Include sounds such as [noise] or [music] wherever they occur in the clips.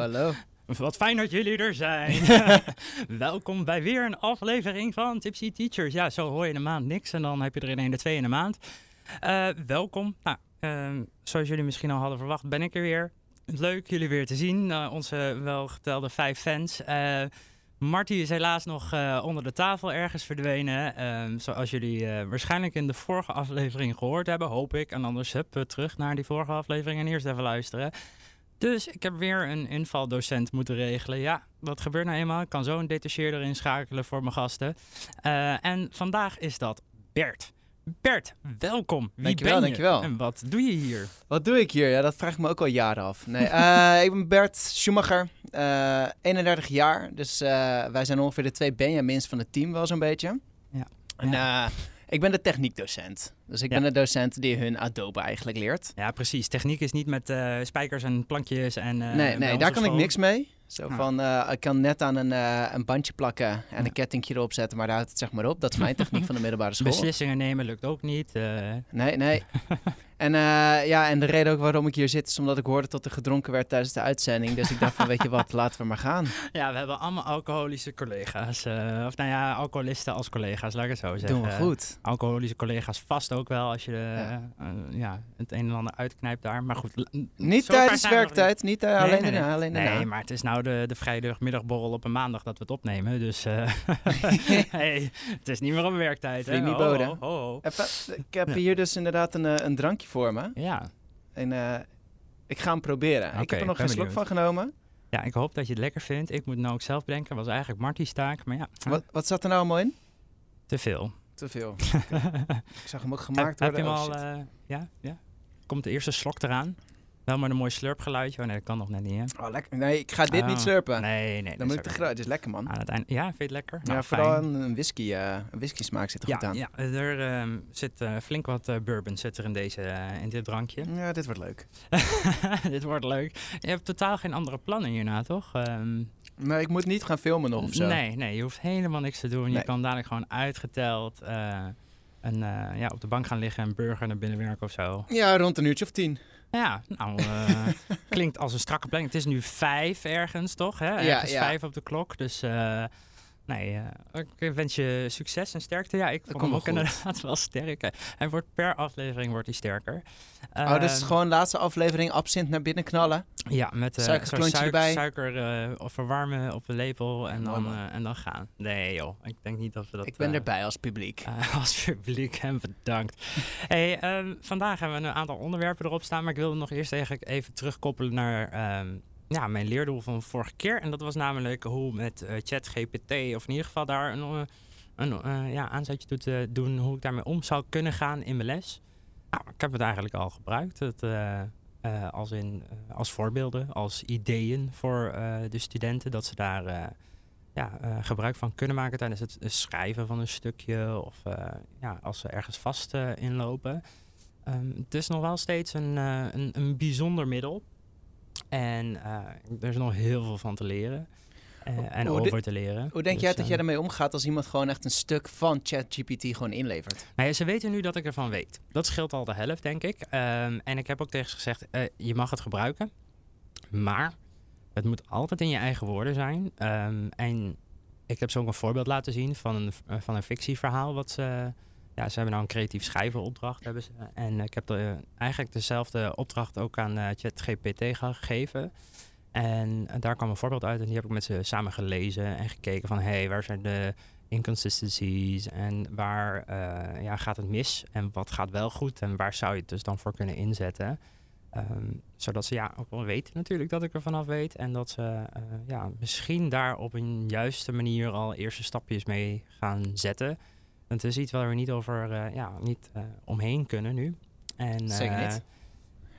Hallo. Wat fijn dat jullie er zijn. [laughs] Welkom bij weer een aflevering van Tipsy Teachers. Ja, zo hoor je een maand niks en dan heb je er in één de twee in de maand. Uh, welkom. Nou, uh, zoals jullie misschien al hadden verwacht, ben ik er weer. Leuk jullie weer te zien, uh, onze welgetelde vijf fans. Uh, Marty is helaas nog uh, onder de tafel ergens verdwenen. Um, zoals jullie uh, waarschijnlijk in de vorige aflevering gehoord hebben, hoop ik. En anders hup, terug naar die vorige aflevering en eerst even luisteren. Dus ik heb weer een invaldocent moeten regelen. Ja, dat gebeurt nou eenmaal. Ik kan zo een detacheerder inschakelen voor mijn gasten. en vandaag is dat Bert. Bert, welkom. Wie dankjewel, ben je? dankjewel. En wat doe je hier? Wat doe ik hier? Ja, dat vraag ik me ook al jaren af. Nee, uh, [laughs] ik ben Bert Schumacher, uh, 31 jaar. Dus wij zijn ongeveer de twee Benjamins van het team wel zo'n beetje. Ja. En eh, ik ben de techniekdocent. Dus ik Ja. ben de docent die hun Adobe eigenlijk leert. Ja, precies. Techniek is niet met eh, spijkers en plankjes en... eh, nee, nee daar kan ik niks mee. Zo Ja. van, eh, ik kan net aan een, eh, een bandje plakken en Ja. een kettingje erop zetten, maar daar houdt het zeg maar op. Dat is mijn techniek van de middelbare school. Beslissingen nemen lukt ook niet. eh. Nee, nee. [laughs] en, ja, en de reden ook waarom ik hier zit is omdat ik hoorde dat er gedronken werd tijdens de uitzending. Dus ik dacht van, weet je wat, [laughs] laten we maar gaan. Ja, we hebben allemaal alcoholische collega's. of nou ja, alcoholisten als collega's, laat ik het zo zeggen. Doen we goed. Alcoholische collega's vast ook wel als je Ja. ja, het een en ander uitknijpt daar. Maar goed, Niet tijdens werktijd, niet Nee, alleen, nee, nee. daarna, alleen daarna. Nee, maar het is nou de, de vrijdagmiddagborrel op een maandag dat we het opnemen. Dus eh, [laughs] hey, het is niet meer op werktijd. hè? Even, ik heb hier dus inderdaad een, eh, een drankje voor me. Ja. En eh, ik ga hem proberen. ik heb er nog geen slok benieuwd. van genomen. ja, ik hoop dat je het lekker vindt. Ik moet het nou ook zelf bedenken. was eigenlijk Marty's taak, maar ja, Wat, wat zat er nou allemaal in? te veel. Te veel. [laughs] ik zag hem ook gemaakt heb, heb je worden. hem Oh, al... eh, ja, ja? Komt de eerste slok eraan? Wel maar een mooi slurpgeluidje. Oh nee, dat kan nog net niet, hè? Oh, lekker. Nee, ik ga dit Oh, niet slurpen. Nee, nee. Dan moet ik te. Het is lekker, man. Aan het eind. Ja, vind je het lekker? ja, Nou, vooral fijn. een, whisky, eh, een whisky smaak zit er goed Ja, aan. ja, er ehm, zit eh, flink wat eh, bourbon zit er in, deze, in dit drankje. Ja, dit wordt leuk. [laughs] dit wordt leuk. Je hebt totaal geen andere plannen hierna, toch? Ehm, Maar ik moet niet gaan filmen nog of zo. Nee, nee, je hoeft helemaal niks te doen. Je Nee. kan dadelijk gewoon uitgeteld en, eh, ja, op de bank gaan liggen en burger naar binnen werken of zo. Ja, rond een uurtje of tien. Ja, nou, eh, [laughs] klinkt als een strakke planning. Het is nu vijf ergens, toch? Hè? Ja, Ergens ja. vijf op de klok. Dus eh, nee, eh, ik wens je succes en sterkte. Ja, ik wel ook inderdaad wel sterk. Hij wordt per aflevering wordt hij sterker. oh, dus gewoon laatste aflevering absint naar binnen knallen. Ja, met eh Suikerklontje zo'n erbij. suiker eh, of verwarmen op de lepel en dan, eh, en dan gaan. Nee joh, ik denk niet dat we dat... ik ben eh, erbij als publiek. [laughs] eh, als publiek en bedankt. [laughs] Hey, ehm, vandaag hebben we een aantal onderwerpen erop staan, maar ik wilde nog eerst eigenlijk even terugkoppelen naar ehm, ja, mijn leerdoel van vorige keer. En dat was namelijk hoe met eh, ChatGPT, of in ieder geval daar een, eh, een eh, ja, aanzetje toe te doen, hoe ik daarmee om zou kunnen gaan in mijn les. Nou, ik heb het eigenlijk al gebruikt. Het, als, in, als voorbeelden, als ideeën voor de studenten, dat ze daar ja, gebruik van kunnen maken tijdens het schrijven van een stukje of ja, als ze ergens vast inlopen. Ehm, het is nog wel steeds een, een, een bijzonder middel. En eh, er is nog heel veel van te leren. eh, en hoe over te leren. Hoe denk Dus, jij dat eh, jij ermee omgaat als iemand gewoon echt een stuk van ChatGPT gewoon inlevert? Nou ja, ze weten nu dat ik ervan weet. Dat scheelt al de helft, denk ik. Ehm, en ik heb ook tegen ze gezegd, je mag het gebruiken. Maar het moet altijd in je eigen woorden zijn. Ehm, en ik heb ze ook een voorbeeld laten zien van een, van een fictieverhaal. Wat ze, ja, ze hebben nou een creatief schrijven opdracht. Hebben ze, en ik heb de, eigenlijk dezelfde opdracht ook aan eh, ChatGPT gegeven. En eh, daar kwam een voorbeeld uit en die heb ik met ze samen gelezen en gekeken van... hé, hey, waar zijn de inconsistencies en waar eh, ja, gaat het mis en wat gaat wel goed en waar zou je het dus dan voor kunnen inzetten. Ehm, zodat ze ja, ook wel weten natuurlijk dat ik er vanaf weet en dat ze eh, ja, misschien daar op een juiste manier al eerste stapjes mee gaan zetten. Het is iets waar we niet over eh, ja, niet, eh, omheen kunnen nu. En, Zeker eh, niet.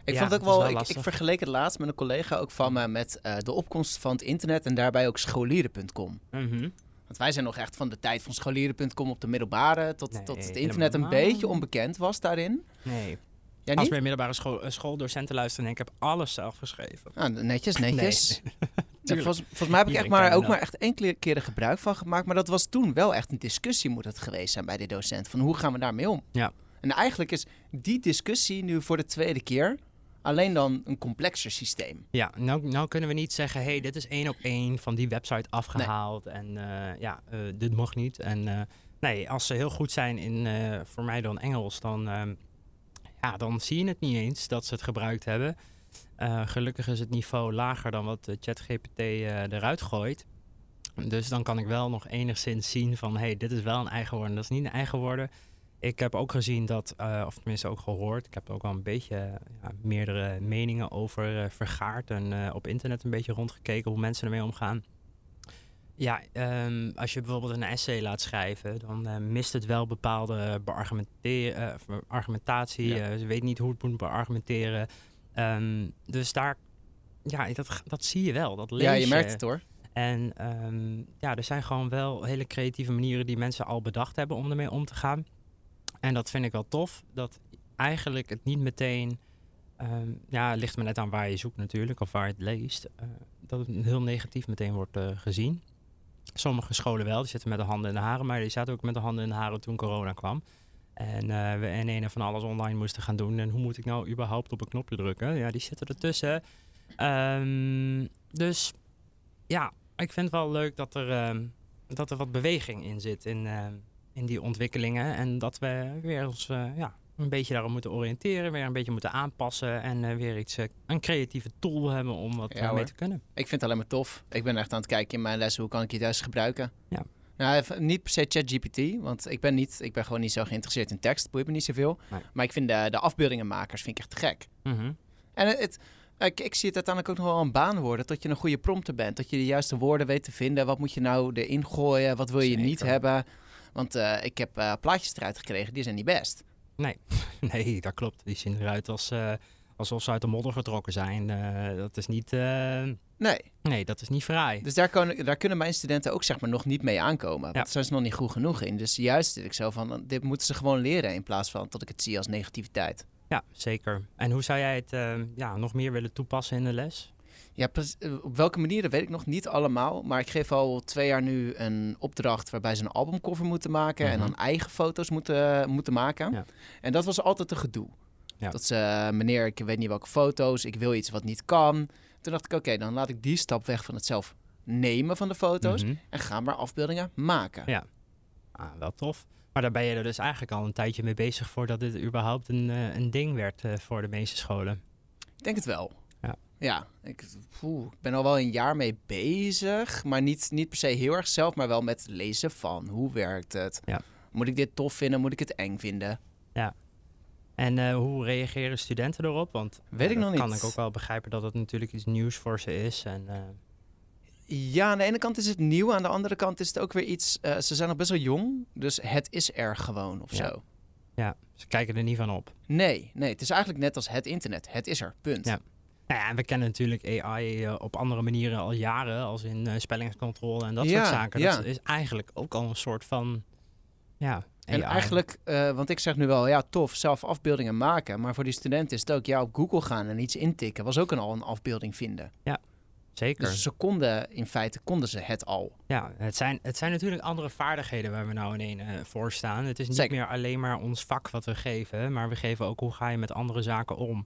Ik ja, vond ook wel, wel ik, ik vergeleek het laatst met een collega ook van me met eh, de opkomst van het internet en daarbij ook scholieren.com. mhm. Want wij zijn nog echt van de tijd van scholieren.com op de middelbare tot, Nee, tot het internet een beetje onbekend was daarin. Nee. Als niet? bij middelbare school, eh, schooldocenten luisteren en ik heb alles zelf geschreven. Ah, netjes, netjes. Nee. [laughs] Ja, Tuurlijk. volgens, volgens mij heb ik echt maar, ook maar echt enkele keren gebruik van gemaakt. Maar dat was toen wel echt een discussie moet het geweest zijn bij de docent. Van hoe gaan we daarmee om? Ja. En eigenlijk is die discussie nu voor de tweede keer Alleen dan een complexer systeem. Ja, nou, nou kunnen we niet zeggen, hey, dit is één op één van die website afgehaald. En eh, ja, eh, dit mag niet. En nee, als ze heel goed zijn in, voor mij dan Engels, dan, ehm, ja, dan zie je het niet eens dat ze het gebruikt hebben. Eh, gelukkig is het niveau lager dan wat ChatGPT eh, eruit gooit. Dus dan kan ik wel nog enigszins zien van, hey, dit is wel een eigen woord en dat is niet een eigen woorden. Ik heb ook gezien dat, eh, of tenminste ook gehoord, ik heb ook wel een beetje ja, meerdere meningen over vergaard en op internet een beetje rondgekeken hoe mensen ermee omgaan. Ja, ehm, als je bijvoorbeeld een essay laat schrijven, dan eh, mist het wel bepaalde eh, argumentatie. Ja. Eh, ze weet niet hoe het moet beargumenteren. Ehm, dus daar, ja, dat, dat zie je wel. Dat lees Ja, je merkt het hoor. en ehm, ja, er zijn gewoon wel hele creatieve manieren die mensen al bedacht hebben om ermee om te gaan. En dat vind ik wel tof. Dat eigenlijk het niet meteen. ja, het ligt me net aan waar je zoekt natuurlijk, of waar je het leest. dat het heel negatief meteen wordt gezien. Sommige scholen wel, die zitten met de handen in de haren, maar die zaten ook met de handen in de haren toen corona kwam. En eh, we in een en van alles online moesten gaan doen. En hoe moet ik nou überhaupt op een knopje drukken? Ja, die zitten ertussen. Ehm, dus ja, ik vind het wel leuk dat er, ehm, dat er wat beweging in zit in, ehm, in die ontwikkelingen. En dat we weer ons eh, ja, een beetje daarop moeten oriënteren, weer een beetje moeten aanpassen. En eh, weer iets, eh, een creatieve tool hebben om wat Ja, eh, mee hoor. te kunnen. Ik vind het alleen maar tof. Ik ben echt aan het kijken in mijn lessen, hoe kan ik je thuis gebruiken? Ja. Nou, even- niet per se ChatGPT, want ik ben, niet, ik ben gewoon niet zo geïnteresseerd in tekst. Boeit me niet zoveel. Nee. Maar ik vind de, de afbeeldingenmakers vind ik echt te gek. Mhm. En het, het- ik, ik zie het uiteindelijk ook nog wel een baan worden. Dat je een goede prompter bent. Dat je de juiste woorden weet te vinden. Wat moet je nou erin gooien? Wat wil je niet hebben? Want ik heb plaatjes eruit gekregen, die zijn niet best. [laughs] Nee, dat klopt. Die zien eruit als, eh, alsof ze uit de modder getrokken zijn. Eh, dat is niet, eh, Nee. nee, dat is niet fraai. Dus daar, kunnen daar kunnen mijn studenten ook zeg maar nog niet mee aankomen. Ja. daar zijn ze nog niet goed genoeg in. Dus juist zit ik zo van, dit moeten ze gewoon leren. In plaats van dat ik het zie als negativiteit. Ja, zeker. En hoe zou jij het ja, nog meer willen toepassen in de les? Ja. Eh, op welke manier, dat weet ik nog niet allemaal. Maar ik geef al twee jaar nu een opdracht waarbij ze een albumcover moeten maken. En Mhm. dan eigen foto's moeten, moeten maken. Ja. En dat was altijd een gedoe. Ja. Dat ze, eh, meneer, ik weet niet welke foto's, ik wil iets wat niet kan. Toen dacht ik, oké, dan laat ik die stap weg van het zelf nemen van de foto's. Mhm. En ga maar afbeeldingen maken. Ja. Ah, wel tof. Maar daar ben je er dus eigenlijk al een tijdje mee bezig voordat dit überhaupt een, eh, een ding werd voor de meeste scholen. Ik denk het wel. Ja. Ja, ik, poeh, ik ben al wel een jaar mee bezig. Maar niet, niet per se heel erg zelf, maar wel met lezen van. Hoe werkt het? Ja. Moet ik dit tof vinden? Moet ik het eng vinden? En eh, hoe reageren studenten erop? Want Weet ja, ik nog kan niet. ik ook wel begrijpen dat het natuurlijk iets nieuws voor ze is. En, eh, Ja, aan de ene kant is het nieuw. Aan de andere kant is het ook weer iets... eh, ze zijn nog best wel jong. Dus het is er gewoon of Ja. zo. ja, ze kijken er niet van op. Nee, nee. Het is eigenlijk net als het internet. Het is er. Punt. Ja. Nou ja, we kennen natuurlijk AI eh, op andere manieren al jaren, als in eh, spellingscontrole en dat Ja, soort zaken. ja. Dat is eigenlijk ook al een soort van, ja, En eigenlijk, eh, want ik zeg nu wel, ja, tof, zelf afbeeldingen maken. Maar voor die studenten is het ook, ja, op Google gaan en iets intikken was ook een, al een afbeelding vinden. Zeker. Dus ze konden, in feite konden ze het al. Ja, het zijn, het zijn natuurlijk andere vaardigheden waar we nou in eh, voor staan. Het is niet Zeker. meer alleen maar ons vak wat we geven, maar we geven ook hoe ga je met andere zaken om.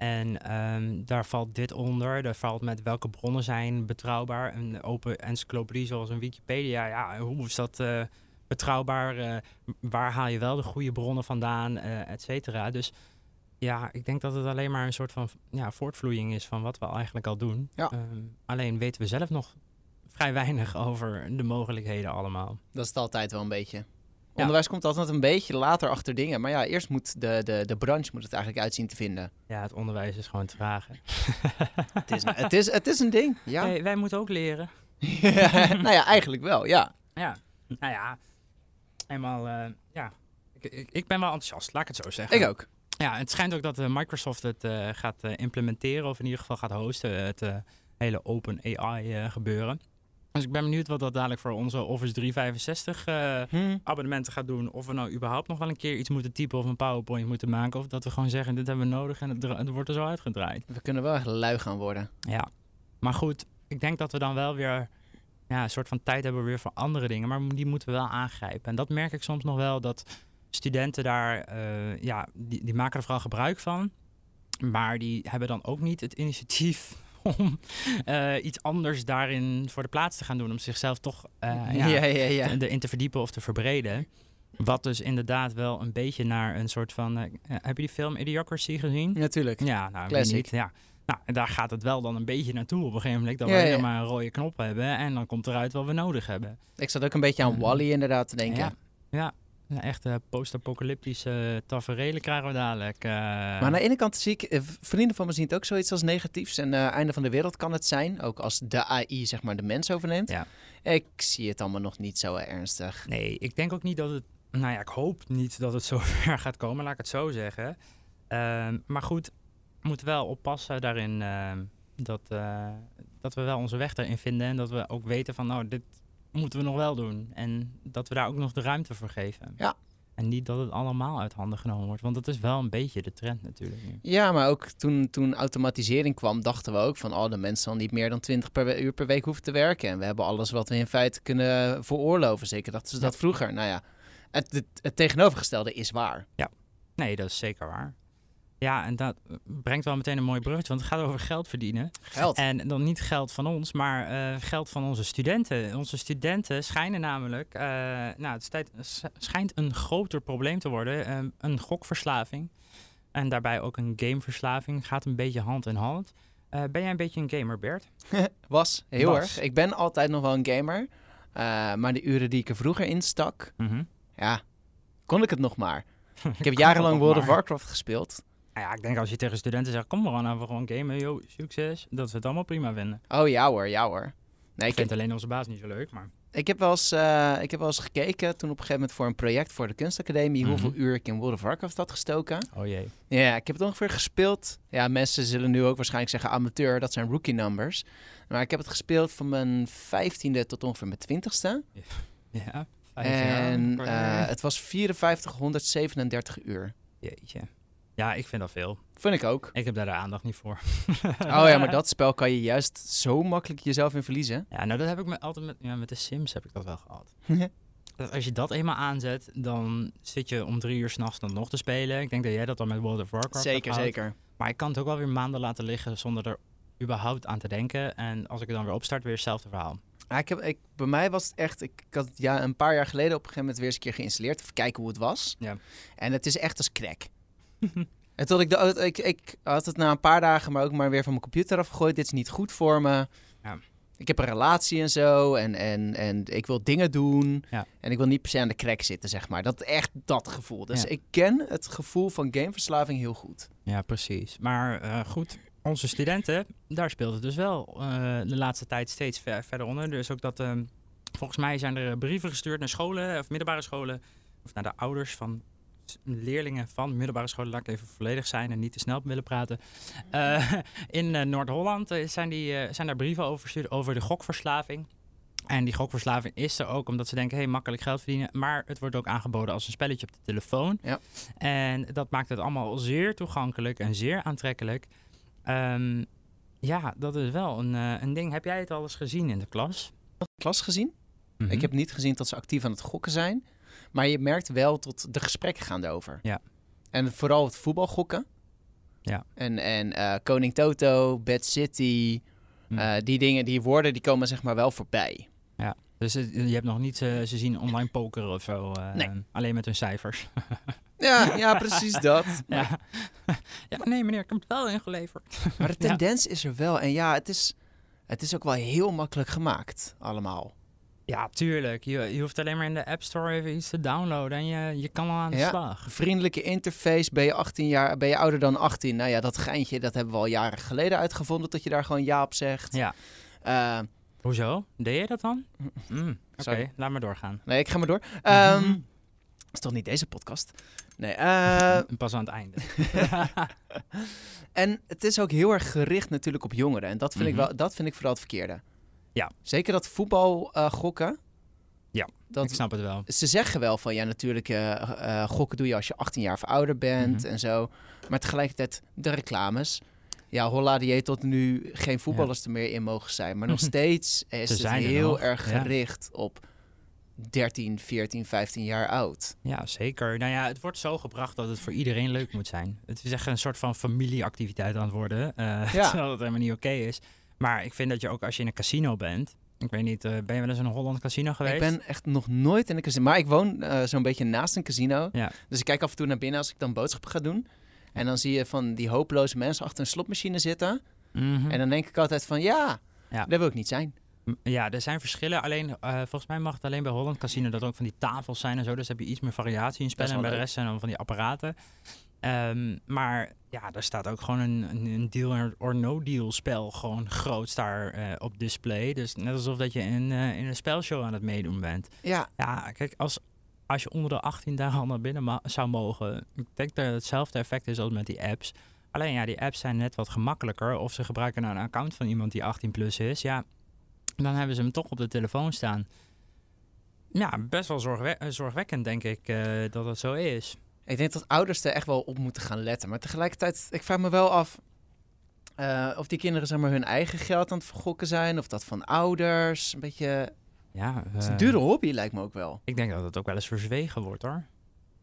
En ehm, daar valt dit onder. Daar valt met welke bronnen zijn betrouwbaar. Een open encyclopedie zoals een Wikipedia. Ja, hoe is dat eh, betrouwbaar? Eh, waar haal je wel de goede bronnen vandaan, eh et cetera. Dus ja, ik denk dat het alleen maar een soort van ja, voortvloeiing is van wat we eigenlijk al doen. Ja. Ehm, alleen weten we zelf nog vrij weinig over de mogelijkheden allemaal. Dat is het altijd wel een beetje. Onderwijs komt altijd een beetje later achter dingen. Maar ja, eerst moet de, de, de branche moet het eigenlijk uitzien te vinden. Ja, het onderwijs is gewoon traag. [laughs] Het is, het is, het is een ding, ja. Hey, wij moeten ook leren. [laughs] nou ja, eigenlijk wel, ja. Ja, nou ja, eenmaal, eh, ja. Ik, ik, ik ben wel enthousiast, laat ik het zo zeggen. Ik ook. Ja, het schijnt ook dat eh, Microsoft het eh, gaat implementeren, of in ieder geval gaat hosten, het hele open AI gebeuren. Dus ik ben benieuwd wat dat dadelijk voor onze Office 365 eh, Hm. abonnementen gaat doen. Of we nou überhaupt nog wel een keer iets moeten typen of een PowerPoint moeten maken. Of dat we gewoon zeggen, dit hebben we nodig en het wordt er zo uitgedraaid. We kunnen wel echt lui gaan worden. Ja, maar goed, ik denk dat we dan wel weer ja, een soort van tijd hebben weer voor andere dingen, maar die moeten we wel aangrijpen. En dat merk ik soms nog wel, dat studenten daar, eh, ja, die, die maken er vooral gebruik van. Maar die hebben dan ook niet het initiatief [laughs] om eh, iets anders daarin voor de plaats te gaan doen. Om zichzelf toch eh, ja, ja, ja, te- erin te verdiepen of te verbreden. Wat dus inderdaad wel een beetje naar een soort van... eh, heb je die film Idiocracy gezien? Natuurlijk. Ja, nou, Classic. niet. Ja. Nou, en daar gaat het wel dan een beetje naartoe op een gegeven moment. Dat we helemaal een rode knop hebben. En dan komt eruit wat we nodig hebben. Ik zat ook een beetje aan. Wally inderdaad te denken. Ja. Ja, echt eh, post-apocalyptische tafereelen krijgen we dadelijk. eh. Maar aan de ene kant zie ik, eh, vrienden van me zien het ook zoiets als negatiefs. En eh, einde van de wereld kan het zijn. Ook als de AI zeg maar de mens overneemt. Ja. Ik zie het allemaal nog niet zo ernstig. Nee, ik denk ook niet dat het... Nou ja, ik hoop niet dat het zo [laughs] ver gaat komen, laat ik het zo zeggen. Ehm, maar goed, we moeten wel oppassen daarin ehm, dat, eh, dat we wel onze weg erin vinden. En dat we ook weten van, nou, dit moeten we nog wel doen. En dat we daar ook nog de ruimte voor geven. Ja. En niet dat het allemaal uit handen genomen wordt. Want dat is wel een beetje de trend natuurlijk nu. Ja, maar ook toen, toen automatisering kwam, dachten we ook van... oh, de mensen zal niet meer dan 20 per uur per week hoeven te werken. En we hebben alles wat we in feite kunnen veroorloven. Zeker dachten ze dat vroeger. Nou ja, het, het, het tegenovergestelde is waar. Nee, dat is zeker waar. Ja, en dat brengt wel meteen een mooi bruggetje, want het gaat over geld verdienen. Geld. En dan niet geld van ons, maar eh, geld van onze studenten. Onze studenten schijnen namelijk, eh, nou, het is tijd- s- schijnt een groter probleem te worden, eh, een gokverslaving. En daarbij ook een gameverslaving, gaat een beetje hand in hand. Ben jij een beetje een gamer, Bert? [laughs] Was, heel Was. erg. Ik ben altijd nog wel een gamer. Maar de uren die ik er vroeger instak, ja, kon ik het nog maar. [laughs] Ik heb jarenlang World of. Warcraft gespeeld. Nou ja, ik denk als je tegen studenten zegt, kom maar aan, we gewoon gamen, yo, succes. Dat ze het allemaal prima vinden. Oh ja hoor, ja hoor. Nee, Ik vind alleen onze baas niet zo leuk, maar... ik, heb wel eens, eh, ik heb wel eens gekeken toen op een gegeven moment voor een project voor de kunstacademie hoeveel Mhm. uur ik in World of Warcraft had gestoken. Oh jee. Ja, ik heb het ongeveer gespeeld. Ja, mensen zullen nu ook waarschijnlijk zeggen amateur, dat zijn rookie numbers. Maar ik heb het gespeeld van mijn 15e tot ongeveer mijn 20ste. [laughs] Ja. En eh, het was 5437 uur. Jeetje. Ja, ik vind dat veel. Vond ik ook. Ik heb daar de aandacht niet voor. [laughs] Oh ja, maar [laughs] dat spel kan je juist zo makkelijk jezelf in verliezen. Ja, nou dat heb ik met, altijd met, ja, met de Sims heb ik dat wel gehad. [laughs] Dat Als je dat eenmaal aanzet, dan zit je om drie uur s'nachts dan nog te spelen. Ik denk dat jij dat dan met World of Warcraft zeker, zeker. Maar ik kan het ook wel weer maanden laten liggen zonder er überhaupt aan te denken. En als ik er dan weer opstart, weer hetzelfde verhaal. Ja, ik heb, ik, bij mij was het echt, ik, ik had het ja, een paar jaar geleden op een gegeven moment weer eens een keer geïnstalleerd. Even kijken hoe het was. Ja. En het is echt als crack. [laughs] en tot ik, de, ik, ik had het na een paar dagen maar ook maar weer van mijn computer afgegooid. Dit is niet goed voor me. Ja. Ik heb een relatie en zo. En, en, en ik wil dingen doen. Ja. En ik wil niet per se aan de crack zitten, zeg maar. Dat echt dat gevoel. Dus Ja. ik ken het gevoel van gameverslaving heel goed. Ja, precies. Maar eh, goed, onze studenten, daar speelt het dus wel eh, de laatste tijd steeds ver- verder onder. Dus ook dat, ehm, volgens mij zijn er brieven gestuurd naar scholen of middelbare scholen, of naar de ouders van leerlingen van middelbare scholen, laat ik even volledig zijn en niet te snel willen praten. [laughs] Eh, in eh, Noord-Holland eh, zijn, die, eh, zijn daar brieven over gestuurd over de gokverslaving. En die gokverslaving is er ook omdat ze denken, hey, makkelijk geld verdienen. Maar het wordt ook aangeboden als een spelletje op de telefoon. Ja. En dat maakt het allemaal zeer toegankelijk en zeer aantrekkelijk. Ehm, ja, dat is wel een, eh, een ding. Heb jij het al eens gezien in de klas? Klas gezien? Mhm. Ik heb niet gezien dat ze actief aan het gokken zijn. Maar je merkt wel tot de gesprekken gaan erover. Ja. En vooral het voetbalgokken. Ja. En, en eh, Koning Toto, Bad City. Hm. eh, die dingen, die woorden, die komen zeg maar wel voorbij. Dus het- je hebt nog niet eh, ze zien online pokeren of zo. Nee. Alleen met hun cijfers. [laughs] Ja, ja precies [laughs] dat. Maar, ja. ja, nee meneer, ik heb het wel ingeleverd. maar de [laughs] Ja. tendens is er wel. En ja, het is, het is ook wel heel makkelijk gemaakt, allemaal. Ja, tuurlijk. Je, je hoeft alleen maar in de App Store even iets te downloaden en je, je kan al aan de Ja. slag. Vriendelijke interface, ben je 18 jaar, ben je ouder dan 18? Nou ja, dat geintje, dat hebben we al jaren geleden uitgevonden, dat je daar gewoon ja op zegt. Ja. Eh, Hoezo? Deed je dat dan? [laughs] Mm, Oké, Sorry. laat maar doorgaan. nee, ik ga maar door. Mhm. [laughs] is toch niet deze podcast? Nee. eh, [laughs] Pas aan het einde. en het is ook heel erg gericht natuurlijk op jongeren. En dat vind, Mhm. ik, wel, dat vind ik vooral het verkeerde. Ja. Zeker dat voetbal eh, gokken. Ja, Dat, ik snap het wel. Ze zeggen wel van ja, natuurlijk eh, eh, gokken doe je als je 18 jaar of ouder bent Mhm. en zo. Maar tegelijkertijd de reclames. Ja, holla die heeft tot nu geen voetballers er meer in mogen zijn. Maar [laughs] nog steeds is Ze het zijn heel erg ja. gericht op 13, 14, 15 jaar oud. Ja, zeker. Nou ja, het wordt zo gebracht dat het voor iedereen leuk moet zijn. Het is echt een soort van familieactiviteit aan het worden. Ja. [laughs] Terwijl het helemaal niet oké is. Maar ik vind dat je ook als je in een casino bent... Ik weet niet, eh, ben je wel eens in een Holland casino geweest? Ik ben echt nog nooit in een casino. Maar ik woon eh, zo'n beetje naast een casino. Ja. Dus ik kijk af en toe naar binnen als ik dan boodschappen ga doen. En dan zie je van die hopeloze mensen achter een slotmachine zitten. Mhm. En dan denk ik altijd van ja, Ja. daar wil ik niet zijn. Ja, er zijn verschillen. Alleen, eh, volgens mij mag het alleen bij Holland Casino dat er ook van die tafels zijn en zo. Dus heb je iets meer variatie in spellen. En bij de rest zijn dan van die apparaten. Ehm, maar ja, er staat ook gewoon een, een deal or- no deal spel gewoon groot daar eh, op display. Dus net alsof dat je in, eh, in een spelshow aan het meedoen bent. Ja, Ja, kijk, als, als je onder de 18 daar al naar binnen zou mogen, ik denk dat hetzelfde effect is als met die apps. Alleen ja, die apps zijn net wat gemakkelijker. Of ze gebruiken nou een account van iemand die 18 plus is. Ja, dan hebben ze hem toch op de telefoon staan. Ja, best wel zorgwe- zorgwekkend denk ik eh, dat het zo is. Ik denk dat ouders er echt wel op moeten gaan letten. Maar tegelijkertijd, ik vraag me wel af eh, of die kinderen zeg maar, hun eigen geld aan het vergokken zijn. Of dat van ouders. Een beetje, Ja, het is een eh, dure hobby lijkt me ook wel. Ik denk dat het ook wel eens verzwegen wordt hoor.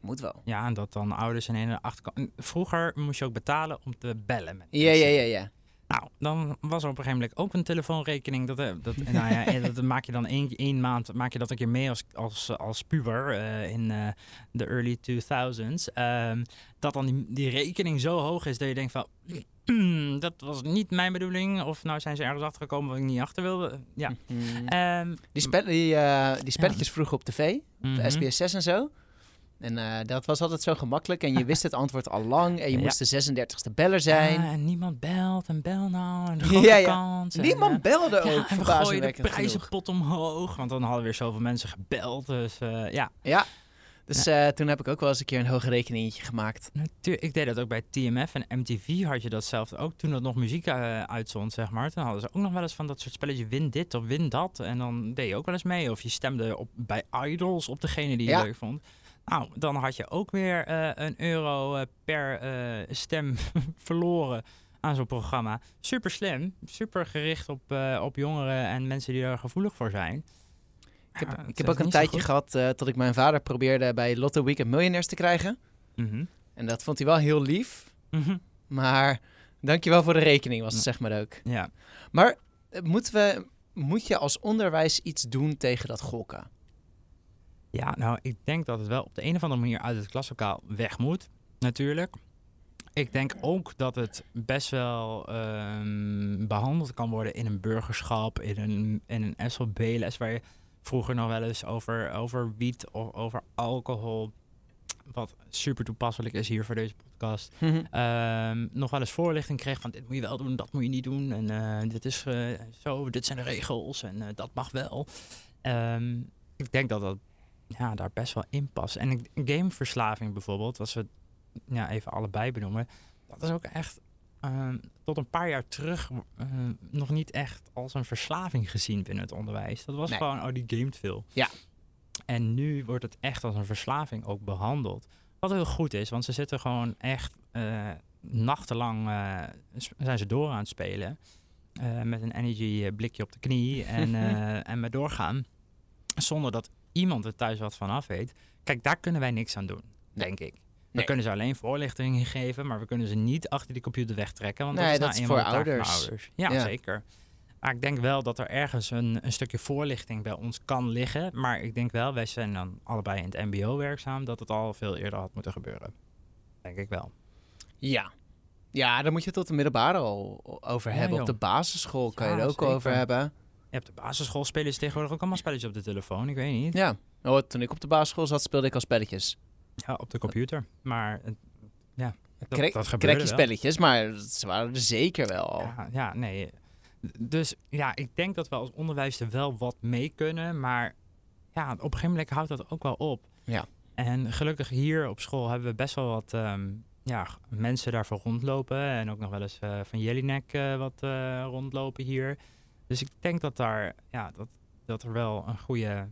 Moet wel. Ja, en dat dan ouders in een achterkant. Vroeger moest je ook betalen om te bellen. Met Ja, ja, ja, ja. Nou, dan was er op een gegeven moment ook een telefoonrekening. Dat, eh, dat, nou ja, eh, dat maak je dan één, één maand maak je dat een keer mee als, als, als puber eh, in eh, de early 2000s. Ehm, dat dan die, die rekening zo hoog is dat je denkt van... "Hmm, [clears throat] dat was niet mijn bedoeling. Of nou zijn ze ergens achter gekomen wat ik niet achter wilde. Ja. Mhm. Ehm, Die, spel, die, eh, die spelletjes vroeger op tv, mhm. de SBS 6 en zo. En eh, dat was altijd zo gemakkelijk. En je wist het antwoord al lang. En je Ja. moest de 36e beller zijn. Ah, en niemand belt en bel nou. En [laughs] de Ja, grote ja. kans. en, Niemand eh, belde ja, ook, en we gooien de prijzenpot omhoog. Want dan hadden weer zoveel mensen gebeld. Dus eh, ja, Ja, dus toen heb ik ook wel eens een keer een hoog rekeningetje gemaakt. Natuurlijk, ik deed dat ook bij TMF en MTV had je datzelfde ook toen dat nog muziek uitzond, zeg maar. Toen hadden ze ook nog wel eens van dat soort spelletjes, win dit of win dat. En dan deed je ook wel eens mee. Of je stemde op, bij Idols op degene die je Ja. leuk vond. Nou, dan had je ook weer eh, een euro eh, per eh, stem [laughs] verloren aan zo'n programma. Super slim, super gericht op, op jongeren en mensen die er gevoelig voor zijn. Ik heb, Ja, ik heb ook een tijdje gehad eh, tot ik mijn vader probeerde bij Lotto Weekend Miljonairs te krijgen. Mhm. En dat vond hij wel heel lief. Mhm. Maar dankjewel voor de rekening was het zeg maar ook. Ja. Maar moeten we, moet je als onderwijs iets doen tegen dat gokken? Ja, nou, ik denk dat het wel op de een of andere manier uit het klaslokaal weg moet, natuurlijk. Ik denk ook dat het best wel ehm, behandeld kan worden in een burgerschap, in een, in een SLB-les, waar je vroeger nog wel eens over, over wiet of over alcohol, wat super toepasselijk is hier voor deze podcast, ehm, nog wel eens voorlichting kreeg van dit moet je wel doen, dat moet je niet doen. En eh, dit is eh, zo, dit zijn de regels en eh, dat mag wel. Ehm, ik denk dat dat ja, daar best wel in past. En gameverslaving bijvoorbeeld, als we het ja, even allebei benoemen, dat is ook echt ehm, tot een paar jaar terug eh, nog niet echt als een verslaving gezien binnen het onderwijs. Dat was Nee. gewoon, oh, die gamet veel. Ja. En nu wordt het echt als een verslaving ook behandeld. Wat heel goed is, want ze zitten gewoon echt eh, nachtenlang eh, zijn ze door aan het spelen. eh, met een energy blikje op de knie en, [laughs] en maar doorgaan. Zonder dat iemand er thuis wat van af weet. Kijk, daar kunnen wij niks aan doen, denk ik. We Nee. kunnen ze alleen voorlichting geven, maar we kunnen ze niet achter die computer wegtrekken. Want Nee, dat is, dat nou is voor van ouders. Ja, Ja. zeker. Maar ik denk wel dat er ergens een, een stukje voorlichting bij ons kan liggen. Maar ik denk wel, wij zijn dan allebei in het mbo werkzaam, dat het al veel eerder had moeten gebeuren. Denk ik wel. Ja. Ja, daar moet je het tot de middelbare al over Ja, hebben. Op de basisschool kan je er ook over hebben. Je hebt de basisschool spelen ze tegenwoordig ook allemaal spelletjes op de telefoon. Ik weet niet. Ja. Oh, toen ik op de basisschool zat, speelde ik al spelletjes. Ja, op de computer. Maar eh, Dat- Krek- dat gebeurde wel. spelletjes, maar ze waren er zeker wel. Ja, ja, nee. Dus ja, ik denk dat we als onderwijs er wel wat mee kunnen. Maar ja, op een gegeven moment houdt dat ook wel op. Ja. En gelukkig hier op school hebben we best wel wat ehm, ja, mensen daarvoor rondlopen. En ook nog wel eens eh, van Jelinek eh, wat eh, rondlopen hier. Dus ik denk dat, daar, ja, dat, dat er wel een goede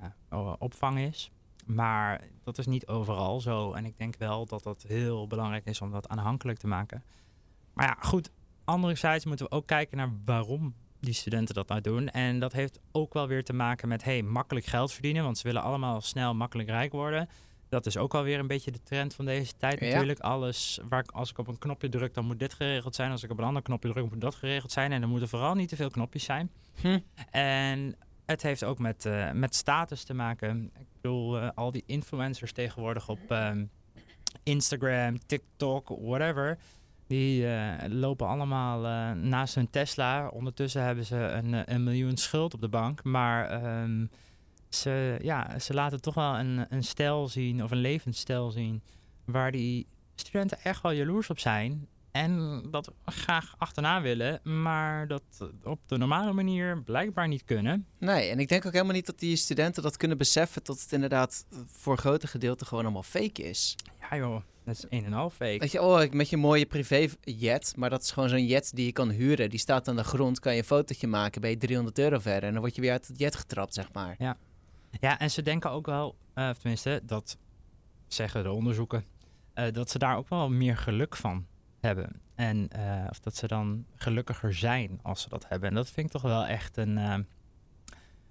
ja, opvang is. Maar dat is niet overal zo. En ik denk wel dat dat heel belangrijk is om dat aanhankelijk te maken. Maar ja, goed. Anderzijds moeten we ook kijken naar waarom die studenten dat nou doen. En dat heeft ook wel weer te maken met hey, makkelijk geld verdienen. Want ze willen allemaal snel makkelijk rijk worden. Dat is ook alweer een beetje de trend van deze tijd Ja. natuurlijk. Alles waar ik, als ik op een knopje druk, dan moet dit geregeld zijn. Als ik op een ander knopje druk, moet dat geregeld zijn. En er moeten vooral niet te veel knopjes zijn. Hm. En het heeft ook met, eh, met status te maken. Ik bedoel, eh, al die influencers tegenwoordig op ehm, Instagram, TikTok, whatever. Die eh, lopen allemaal naast hun Tesla. Ondertussen hebben ze een, een miljoen schuld op de bank. Maar ehm, ze, ja, ze laten toch wel een, een stijl zien, of een levensstijl zien, waar die studenten echt wel jaloers op zijn. En dat graag achterna willen, maar dat op de normale manier blijkbaar niet kunnen. Nee, en ik denk ook helemaal niet dat die studenten dat kunnen beseffen dat het inderdaad voor een grote gedeelte gewoon allemaal fake is. Ja joh, dat is een en half fake. Weet je, oh, met je mooie privéjet, maar dat is gewoon zo'n jet die je kan huren. Die staat aan de grond, kan je een fotootje maken, ben je 300 euro verder en dan word je weer uit het jet getrapt, zeg maar. Ja, en ze denken ook wel, of tenminste, dat zeggen de onderzoeken, eh, dat ze daar ook wel meer geluk van hebben. En eh, of dat ze dan gelukkiger zijn als ze dat hebben. En dat vind ik toch wel echt een,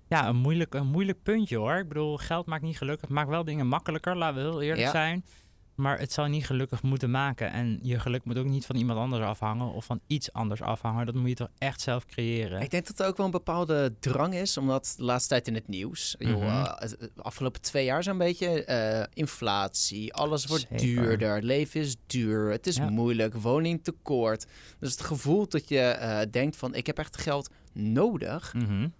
ja, een, moeilijk, een moeilijk puntje hoor. Ik bedoel, geld maakt niet gelukkig, het maakt wel dingen makkelijker, laten we heel eerlijk Ja. zijn. Maar het zou niet gelukkig moeten maken. En je geluk moet ook niet van iemand anders afhangen of van iets anders afhangen. Dat moet je toch echt zelf creëren. Ik denk dat er ook wel een bepaalde drang is, omdat de laatste tijd in het nieuws, joh, Mhm. eh, afgelopen twee jaar zo'n beetje, eh, inflatie, alles wordt Zeker. duurder, leven is duur, het is Ja. moeilijk, woningtekort. Dus het gevoel dat je eh, denkt van, ik heb echt geld nodig.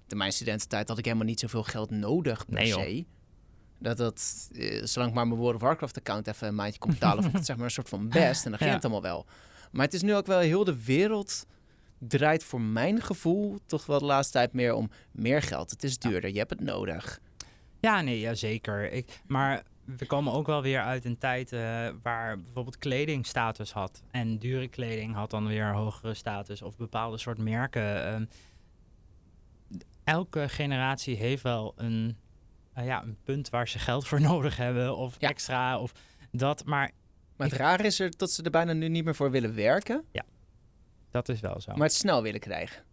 In mijn studententijd had ik helemaal niet zoveel geld nodig per Nee, joh. se. Dat dat, eh, zolang ik maar mijn World of Warcraft account even een maandje kon betalen, vond ik het zeg maar een soort van best. En dan ging Ja. het allemaal wel. Maar het is nu ook wel heel de wereld draait voor mijn gevoel toch wel de laatste tijd meer om meer geld. Het is duurder, je hebt het nodig. Ja, nee, ja, zeker. Ik, maar we komen ook wel weer uit een tijd eh, waar bijvoorbeeld kleding status had. En dure kleding had dan weer een hogere status. Of bepaalde soort merken. ehm. elke generatie heeft wel een, eh, ja, een punt waar ze geld voor [laughs] nodig hebben. Of Ja. extra. Of dat. Maar Maar het raar is er dat ze er bijna nu niet meer voor willen werken, dat is wel zo. maar het snel willen krijgen.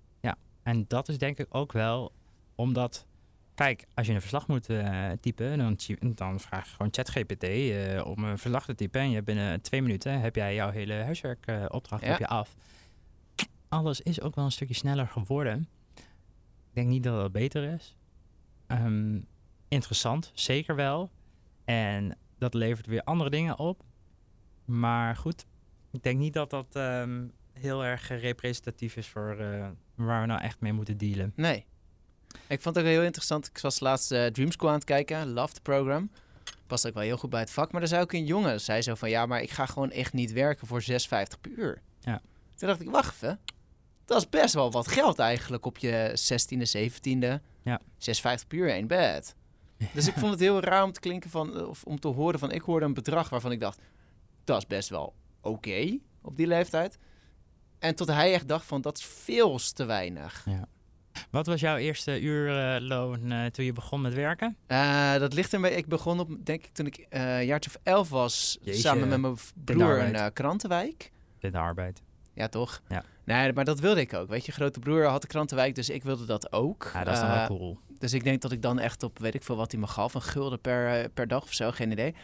En dat is denk ik ook wel omdat. Kijk, als je een verslag moet eh, typen, dan, dan vraag je gewoon ChatGPT eh, om een verslag te typen. En je binnen twee minuten heb jij jouw hele huiswerkopdracht Ja. heb je af. Alles is ook wel een stukje sneller geworden. Ik denk niet dat het beter is. Ehm, interessant, zeker wel. En dat levert weer andere dingen op. Maar goed, ik denk niet dat dat ehm, heel erg representatief is voor eh, waar we nou echt mee moeten dealen. Nee. Ik vond het ook heel interessant. Ik was laatst eh, Dream School aan het kijken, Love the Program. Past ook wel heel goed bij het vak. Maar daar zei ook een jongen, zei zo van... Ja, maar ik ga gewoon echt niet werken voor 6,50 per uur. Ja. Toen dacht ik, wacht even. Dat is best wel wat geld eigenlijk op je 16e, 17e. Ja. 6,50 per uur, één bed. Dus ik vond het heel raar om te klinken van... Of om te horen van... Ik hoorde een bedrag waarvan ik dacht... Dat is best wel oké op die leeftijd. En tot hij echt dacht van... Dat is veel te weinig. Wat was jouw eerste uurloon eh, toen je begon met werken? Eh, dat ligt er bij. Ik begon op, denk ik, toen ik eh, een jaartje of elf was, Jeetje, samen met mijn broer in eh, Krantenwijk. In de arbeid. Ja, toch? Ja. Nee, maar dat wilde ik ook. Weet je, grote broer had de Krantenwijk, dus ik wilde dat ook. Ja, dat is dan wel Eh, cool. Dus ik denk dat ik dan echt op, weet ik veel wat hij me gaf, een gulden per, eh, per dag of zo, geen idee.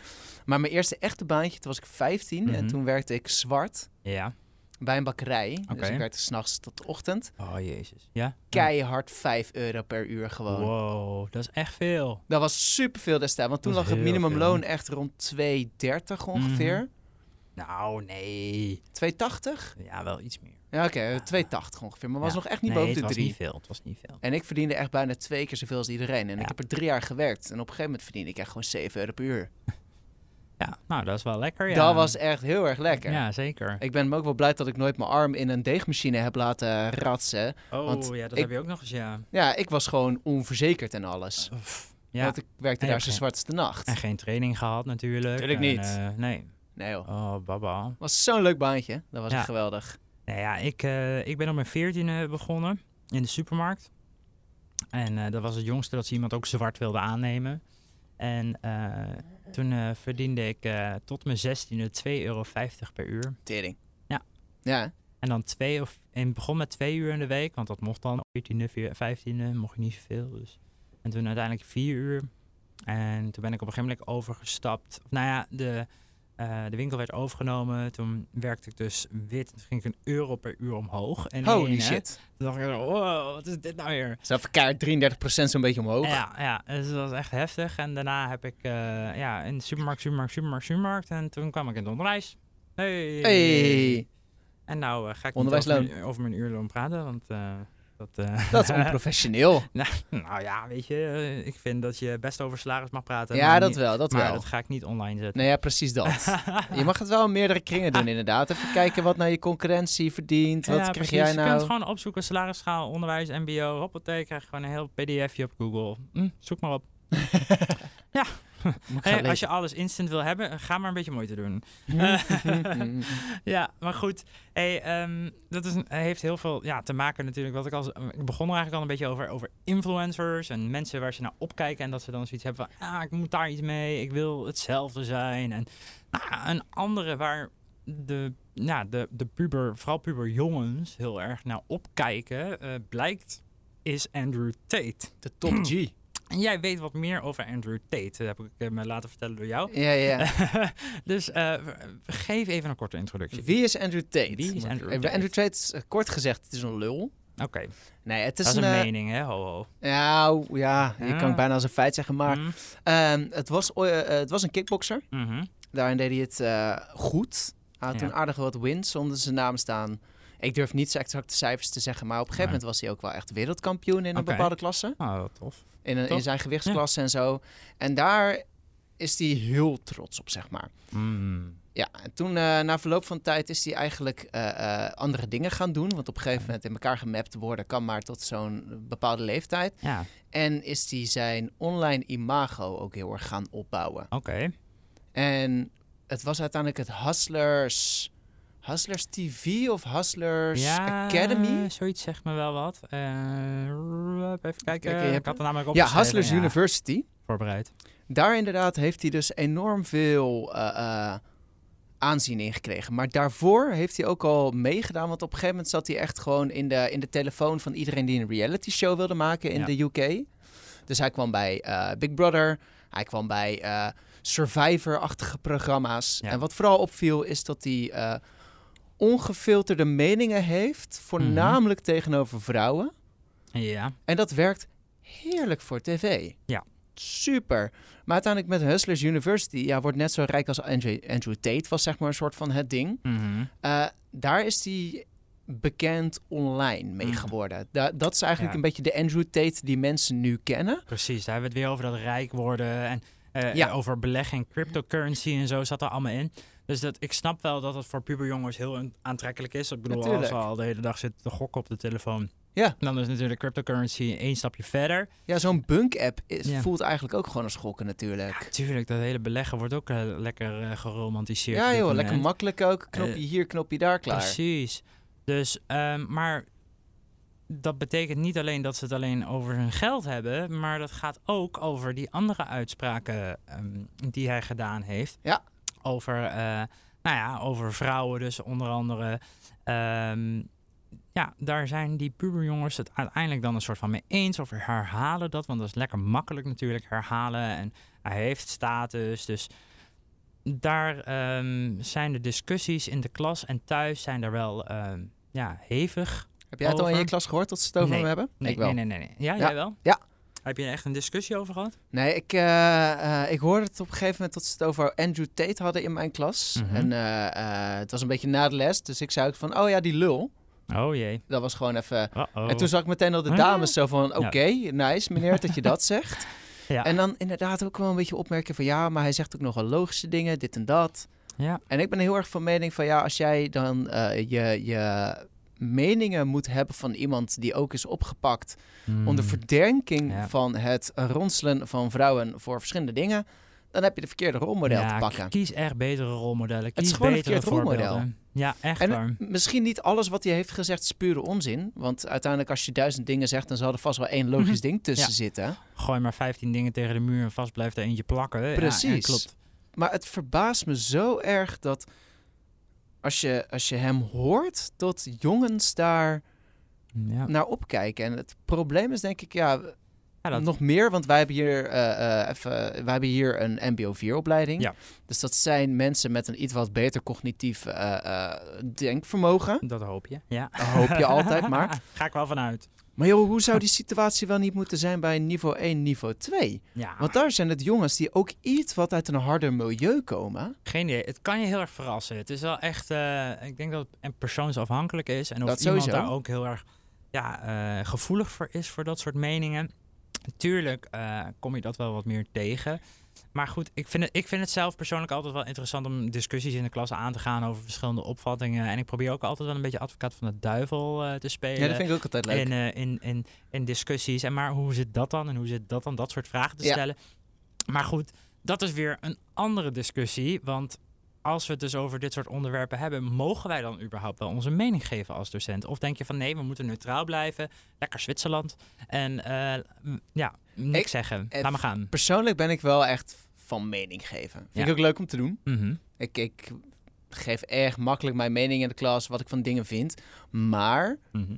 Maar mijn eerste echte baantje, toen was ik 15 en Mhm. toen werkte ik zwart Ja. bij een bakkerij. Dus ik werkte s'nachts tot de ochtend. Oh, jezus. Ja? Keihard 5 euro per uur gewoon. Wow, dat is echt veel. Dat was superveel destijds, want toen lag het minimumloon echt rond 2,30 ongeveer. Mhm. Nou, nee. 2,80? Ja, wel iets meer. Ja, oké, 2,80 ongeveer. Maar was Ja. nog echt niet nee, boven het de was 3. niet veel. Het was niet veel. En ik verdiende echt bijna twee keer zoveel als iedereen. En Ja. ik heb er drie jaar gewerkt. En op een gegeven moment verdiende ik echt gewoon 7 euro per uur. [laughs] Ja, nou, dat is wel lekker, ja. Dat was echt heel erg lekker. Ja, zeker. Ik ben ook wel blij dat ik nooit mijn arm in een deegmachine heb laten ratsen. oh, want ja, dat ik- heb je ook nog eens, ja. Ja, ik was gewoon onverzekerd en alles. Ja, Want ik werkte En daar zijn zwartste nacht. en geen training gehad natuurlijk. Tuurlijk En, niet. eh, nee. Nee joh. Oh, baba. was zo'n leuk baantje. Dat was Ja. echt geweldig. Nou ja, ik, eh, ik ben op mijn veertiende begonnen in de supermarkt. En eh, dat was het jongste dat ze iemand ook zwart wilde aannemen. En eh, toen verdiende ik tot mijn zestiende 2,50 euro per uur. Tering. Ja. Ja. En dan twee of... En begon met twee uur in de week, want dat mocht dan 14e, 15e, mocht je niet zoveel. Dus. En toen uiteindelijk vier uur. En toen ben ik op een gegeven moment overgestapt. Nou ja, de, eh, de winkel werd overgenomen. Toen werkte ik dus wit. Toen ging ik een euro per uur omhoog. En Holy shit. Toen dacht ik, wow, wat is dit nou weer? Even kaart 33% zo'n beetje omhoog. Ja, ja, dus dat was echt heftig. En daarna heb ik eh, ja, in de supermarkt, supermarkt, supermarkt, supermarkt. En toen kwam ik in het onderwijs. Hey. Hey, En nou eh, ga ik niet over, mijn- over mijn uurloon praten, want dat... eh, dat is [laughs] onprofessioneel. nou ja, weet je, eh, ik vind dat je best over salaris mag praten. ja, dat niet- wel, dat maar wel. dat ga ik niet online zetten. Nee, ja, precies dat. [laughs] je mag het wel in meerdere kringen doen, inderdaad. Even kijken wat nou je concurrentie verdient. Wat ja, krijg precies. jij Je kunt nou? gewoon opzoeken, salarisschaal, onderwijs, mbo, hoppatee, krijg je gewoon een heel pdfje op Google. Hm, zoek maar op. [laughs] Gaan Hey, als je alles instant wil hebben, ga maar een beetje moeite doen. Mhm. [laughs] [laughs] Ja, maar goed. Hey, ehm, dat is, een- heeft heel veel ja, te maken natuurlijk. Wat ik, al, ik begon er eigenlijk al een beetje over, over influencers en mensen waar ze naar opkijken. En dat ze dan zoiets hebben van, ah, ik moet daar iets mee. Ik wil hetzelfde zijn. En nou, een andere waar de, ja, de, de puber, vooral puberjongens, heel erg naar opkijken, eh, blijkt, is Andrew Tate. De top G. En jij weet wat meer over Andrew Tate, dat heb ik eh, me laten vertellen door jou. Ja, ja. [laughs] dus eh, geef even een korte introductie. Wie is Andrew Tate? Wie is Andrew Eh, Tate? Andrew Tate is eh, kort gezegd, het is een lul. Oké, Nee, het is dat is een eh, mening, hè? Ho, ho. Ja, ja, je Ja. kan het bijna als een feit zeggen, maar Mhm, ehm, het, was, eh, het was een kickboxer. mhm. Daarin deed hij het eh, goed. Hij had Ja. toen aardig wat wins onder zijn naam staan. Ik durf niet zo exacte cijfers te zeggen, maar op een gegeven Nee. moment was hij ook wel echt wereldkampioen in een bepaalde klasse. Oh, wat tof. In, een, in Top. zijn gewichtsklasse en zo. En daar is hij heel trots op, zeg maar. Mm. Ja, en toen eh, na verloop van tijd is hij eigenlijk eh, eh, andere dingen gaan doen. Want op een gegeven moment in elkaar gemapt worden kan maar tot zo'n bepaalde leeftijd. Ja, En is hij zijn online imago ook heel erg gaan opbouwen. oké. En het was uiteindelijk het Hustlers... Hustlers TV of Hustlers Ja, Academy? zoiets zegt me wel wat. Eh, even kijken. Ik had er namelijk op Ja, Hustlers University. Voorbereid. Daar inderdaad heeft hij dus enorm veel eh, eh, aanzien in gekregen. Maar daarvoor heeft hij ook al meegedaan. Want op een gegeven moment zat hij echt gewoon in de, in de telefoon van iedereen die een reality show wilde maken in Ja. de UK. Dus hij kwam bij Big Brother. Hij kwam bij Survivor-achtige programma's. En wat vooral opviel is dat hij ongefilterde meningen heeft. Voornamelijk tegenover vrouwen. Ja, En dat werkt heerlijk voor tv. Ja. Super. Maar uiteindelijk met Hustlers University, ja, wordt net zo rijk als Andrew, Andrew Tate, was zeg maar een soort van het ding. Mhm. Eh, daar is hij bekend online mee Mm. geworden. Da- dat is eigenlijk Ja. een beetje de Andrew Tate die mensen nu kennen. precies. Daar hebben we het weer over dat rijk worden en eh, Ja. over beleggen in cryptocurrency en zo zat er allemaal in. Dus dat, ik snap wel dat het voor puberjongens heel aantrekkelijk is. Ik bedoel, als Natuurlijk. we al de hele dag zitten te gokken op de telefoon. Ja. Dan is natuurlijk cryptocurrency één stapje verder. Ja, zo'n bunk-app is- Ja. voelt eigenlijk ook gewoon als schokken natuurlijk. Tuurlijk, dat hele beleggen wordt ook eh, lekker eh, geromantiseerd. Ja joh, lekker makkelijk ook. Knopje Eh, hier, knopje daar, klaar. Precies. Dus, ehm, maar dat betekent niet alleen dat ze het alleen over hun geld hebben, maar dat gaat ook over die andere uitspraken ehm, die hij gedaan heeft. Ja. Over, eh, nou ja, over vrouwen dus onder andere. Ehm, ja, daar zijn die puberjongens het uiteindelijk dan een soort van mee eens. Of herhalen dat, want dat is lekker makkelijk natuurlijk herhalen. En hij heeft status, dus daar ehm, zijn de discussies in de klas en thuis zijn er wel ehm, ja, hevig. Heb jij het al in je klas gehoord dat ze het over Nee. hem hebben? Nee, ik wel. nee, nee, nee. nee. Ja, Ja. jij wel? Ja. Heb je er echt een discussie over gehad? Nee, ik, eh, eh, ik hoorde het op een gegeven moment dat ze het over Andrew Tate hadden in mijn klas. Mhm. En eh, het was een beetje na de les, dus ik zei ook van, oh ja, die lul. Oh jee. Dat was gewoon even... En toen zag ik meteen al de dames zo van, oké, nice meneer dat je dat [laughs] zegt. ja. En dan inderdaad ook wel een beetje opmerken van, ja, maar hij zegt ook nogal logische dingen, dit en dat. ja. En ik ben heel erg van mening van, ja, als jij dan je, je meningen moet hebben van iemand die ook is opgepakt onder Hmm. verdenking Ja. van het ronselen van vrouwen voor verschillende dingen, dan heb je de verkeerde rolmodel ja, te pakken. Kies echt betere rolmodellen. Kies is gewoon een betere verkeerd rolmodel. Ja, echt En waar. misschien niet alles wat hij heeft gezegd is pure onzin. Want uiteindelijk als je duizend dingen zegt, dan zal er vast wel één [laughs] logisch ding tussen Ja. zitten. Gooi maar 15 dingen tegen de muur en vast blijft er eentje plakken. Ja, Ja, Precies. klopt. Maar het verbaast me zo erg dat als je, als je hem hoort, dat jongens daar Ja. naar opkijken. En het probleem is denk ik, ja, Ja, dat- nog meer, want wij hebben hier, eh, eh, even, wij hebben hier een MBO 4-opleiding. Ja. Dus dat zijn mensen met een iets wat beter cognitief eh, denkvermogen. Dat hoop je. Ja. Dat hoop je altijd maar. [laughs] Ga ik wel vanuit. Maar joh, hoe zou die situatie wel niet moeten zijn bij niveau 1, niveau 2? Ja. Want daar zijn het jongens die ook iets wat uit een harder milieu komen. Geen idee. Het kan je heel erg verrassen. Het is wel echt, eh, ik denk dat het persoonsafhankelijk is. En of Dat iemand sowieso. daar ook heel erg ja, eh, gevoelig voor is voor dat soort meningen. Tuurlijk eh, kom je dat wel wat meer tegen. Maar goed, ik vind, het, ik vind het zelf persoonlijk altijd wel interessant om discussies in de klas aan te gaan over verschillende opvattingen. En ik probeer ook altijd wel een beetje advocaat van de duivel eh, te spelen. Ja, dat vind ik ook altijd leuk. in, eh, in, in, in discussies. En maar hoe zit dat dan? En hoe zit dat dan? Dat soort vragen te Ja. stellen. Maar goed, dat is weer een andere discussie. Want als we het dus over dit soort onderwerpen hebben, mogen wij dan überhaupt wel onze mening geven als docent? Of denk je van nee, we moeten neutraal blijven, lekker Zwitserland en eh, ja, niks Ik- zeggen. eh, Laat maar gaan. Persoonlijk ben ik wel echt van mening geven. Vind Ja. ik ook leuk om te doen. Mhm. Ik, ik geef erg makkelijk mijn mening in de klas, wat ik van dingen vind. Maar, Mhm.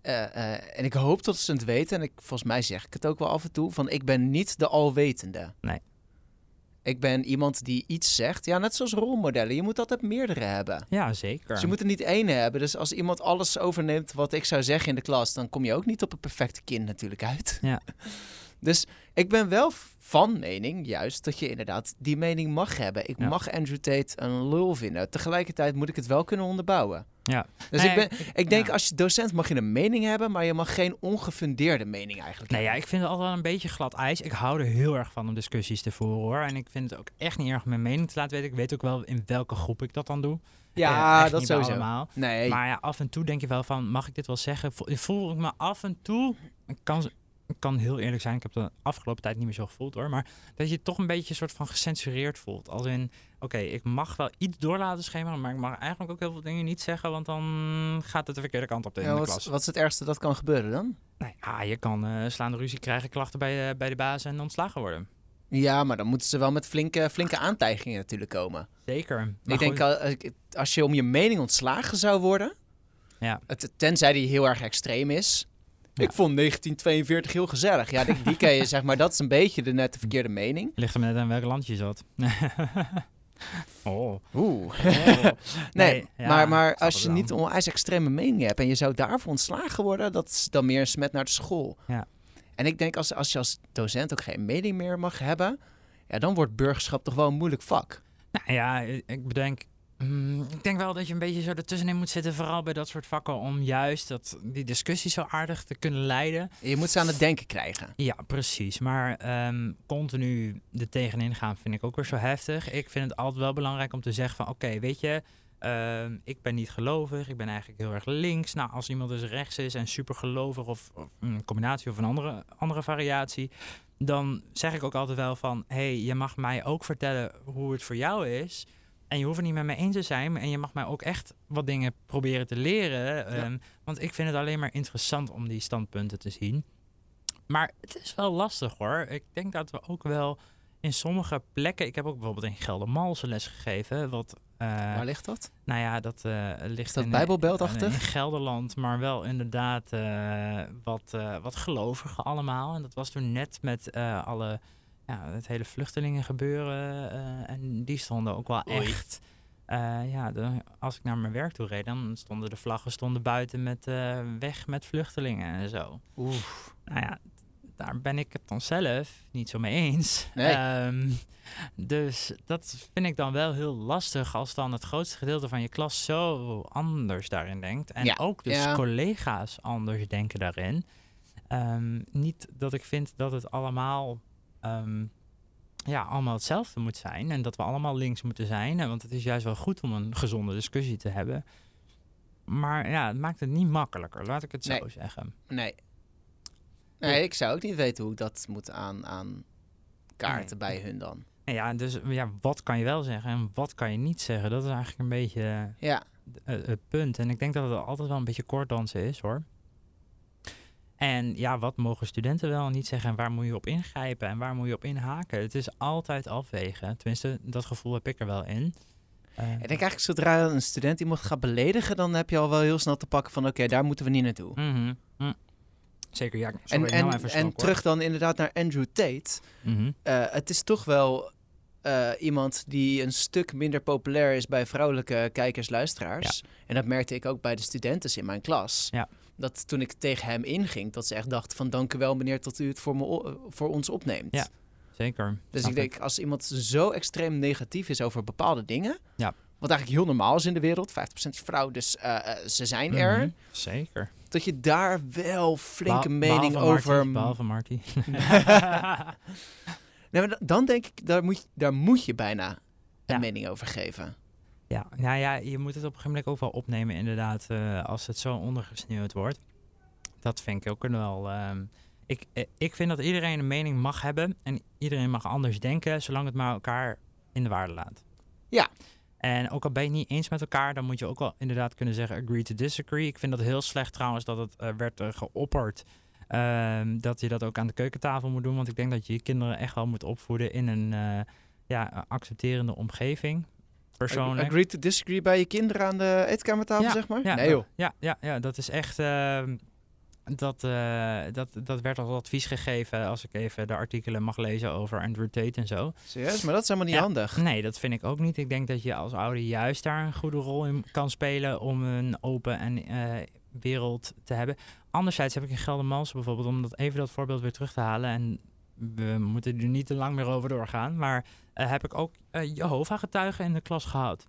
eh, eh, en ik hoop dat ze het weten, en ik, volgens mij zeg ik het ook wel af en toe, van ik ben niet de alwetende. Nee. Ik ben iemand die iets zegt. Ja, net zoals rolmodellen. Je moet altijd meerdere hebben. Ja, zeker. Dus je moet er niet één hebben. Dus als iemand alles overneemt wat ik zou zeggen in de klas, dan kom je ook niet op een perfecte kind natuurlijk uit. Ja. [laughs] Dus ik ben wel van mening, juist, dat je inderdaad die mening mag hebben. Ik Ja. mag Andrew Tate een lul vinden. Tegelijkertijd moet ik het wel kunnen onderbouwen. Ja. Dus Nee, ik, ben, ik denk, ja. als je docent mag je een mening hebben, maar je mag geen ongefundeerde mening eigenlijk Nee, ja, hebben. ik vind het altijd wel een beetje glad ijs. Ik hou er heel erg van om discussies te voeren hoor. En ik vind het ook echt niet erg om mijn mening te laten weten. Ik weet ook wel in welke groep ik dat dan doe. Eh, Ja, echt dat sowieso. allemaal. Nee, Maar ja, af en toe denk je wel van, mag ik dit wel zeggen? Vo- Voel ik me af en toe, ik kan, kan heel eerlijk zijn, ik heb de afgelopen tijd niet meer zo gevoeld hoor, maar dat je toch een beetje een soort van gecensureerd voelt. Als in, oké, ik mag wel iets door laten schemeren, maar ik mag eigenlijk ook heel veel dingen niet zeggen, want dan gaat het de verkeerde kant op in ja, de wat, klas. wat is het ergste dat kan gebeuren dan? Nou ja, je kan eh, slaande ruzie krijgen, klachten bij, eh, bij de baas en ontslagen worden. Ja, maar dan moeten ze wel met flinke, flinke aantijgingen natuurlijk komen. Zeker. Ik denk, goed, al- als je om je mening ontslagen zou worden, Ja. het, tenzij die heel erg extreem is. Ik vond 1942 heel gezellig. Ja, die, die ken je, zeg maar, dat is een beetje de net de verkeerde mening. ligt er net aan welk land je zat. [laughs] oh. Oeh. Oh. [laughs] Nee, ja, maar, maar als je niet een onwijs extreme mening hebt en je zou daarvoor ontslagen worden, dat is dan meer een smet naar de school. Ja. En ik denk als, als je als docent ook geen mening meer mag hebben, ja, dan wordt burgerschap toch wel een moeilijk vak. Nou ja, ik bedenk. Mm, ik denk wel dat je een beetje zo ertussenin moet zitten, vooral bij dat soort vakken, om juist dat, die discussie zo aardig te kunnen leiden. Je moet ze aan het denken krijgen. Ja, precies. Maar ehm, continu er tegenin gaan vind ik ook weer zo heftig. Ik vind het altijd wel belangrijk om te zeggen van, oké, weet je, ehm, ik ben niet gelovig, ik ben eigenlijk heel erg links. Nou, als iemand dus rechts is en super gelovig of, of een combinatie of een andere, andere variatie, dan zeg ik ook altijd wel van, hé, hey, je mag mij ook vertellen hoe het voor jou is. En je hoeft het niet met mij eens te zijn. En je mag mij ook echt wat dingen proberen te leren. ehm, want ik vind het alleen maar interessant om die standpunten te zien. Maar het is wel lastig hoor. Ik denk dat we ook wel in sommige plekken. Ik heb ook bijvoorbeeld in Geldermalsen les gegeven. Wat, eh, Waar ligt dat? nou ja, dat eh, ligt dat in, bijbelbeltachtig? in Gelderland, maar wel inderdaad eh, wat, eh, wat gelovigen allemaal. En dat was toen net met eh, alle, ja, het hele vluchtelingen gebeuren. eh, en die stonden ook wel Oei. echt. eh, ja, de- als ik naar mijn werk toe reed, dan stonden de vlaggen stonden buiten met eh, weg met vluchtelingen en zo. Oeh. Nou ja, daar ben ik het dan zelf niet zo mee eens. Nee. Ehm, dus dat vind ik dan wel heel lastig als dan het grootste gedeelte van je klas zo anders daarin denkt. En Ja, ook dus ja. collega's anders denken daarin. Ehm, niet dat ik vind dat het allemaal, ehm, ja, allemaal hetzelfde moet zijn. En dat we allemaal links moeten zijn. Want het is juist wel goed om een gezonde discussie te hebben. Maar ja, het maakt het niet makkelijker, laat ik het zo zeggen. Nee. Nee, ik zou ook niet weten hoe ik dat moet aan, aan kaarten bij hun dan. En Ja, dus ja, wat kan je wel zeggen en wat kan je niet zeggen? Dat is eigenlijk een beetje Ja, het punt. En ik denk dat het altijd wel een beetje kort dansen is hoor. En ja, wat mogen studenten wel en niet zeggen en waar moet je op ingrijpen en waar moet je op inhaken? Het is altijd afwegen. Tenminste, dat gevoel heb ik er wel in. Eh, Ik denk eigenlijk zodra een student iemand gaat beledigen, dan heb je al wel heel snel te pakken van oké, daar moeten we niet naartoe. mhm, mm. Zeker, ja. En, Sorry, en, nou en terug dan inderdaad naar Andrew Tate. Mhm. Eh, het is toch wel eh, iemand die een stuk minder populair is bij vrouwelijke kijkers, luisteraars. En dat merkte ik ook bij de studenten in mijn klas. Ja. Dat toen ik tegen hem inging, dat ze echt dachten van dank u wel meneer dat u het voor, me, voor ons opneemt. Ja, Zeker. Dus Snap ik denk, als iemand zo extreem negatief is over bepaalde dingen, Ja. wat eigenlijk heel normaal is in de wereld, 50% is vrouw, dus eh, eh, ze zijn er, Mhm, Zeker. dat je daar wel flinke mening behalve over... Marty, behalve Marty. [laughs] Nee, maar dan denk ik, daar moet, je- daar moet je bijna een Ja. mening over geven. Ja, nou ja, je moet het op een gegeven moment ook wel opnemen, inderdaad, eh, als het zo ondergesneeuwd wordt. Dat vind ik ook wel. ehm, ik, eh, ik vind dat iedereen een mening mag hebben en iedereen mag anders denken, zolang het maar elkaar in de waarde laat. Ja. En ook al ben je het niet eens met elkaar, dan moet je ook wel inderdaad kunnen zeggen agree to disagree. Ik vind dat heel slecht trouwens dat het eh, werd geopperd. ehm, dat je dat ook aan de keukentafel moet doen. Want ik denk dat je je kinderen echt wel moet opvoeden in een ja, accepterende omgeving. Persoonlijk. Agree to disagree bij je kinderen aan de eetkamertafel, Ja, zeg maar? Ja, nee joh. Ja, ja, ja, dat is echt. ehm, dat, eh, dat, dat werd als advies gegeven als ik even de artikelen mag lezen over Andrew Tate en zo. Serieus? Maar dat is helemaal niet Ja. handig. Nee, dat vind ik ook niet. Ik denk dat je als ouder juist daar een goede rol in kan spelen om een open en eh, wereld te hebben. Anderzijds heb ik in Geldermalsen bijvoorbeeld, om dat even dat voorbeeld weer terug te halen en we moeten er niet te lang meer over doorgaan, maar eh, heb ik ook eh Jehovah-getuigen in de klas gehad.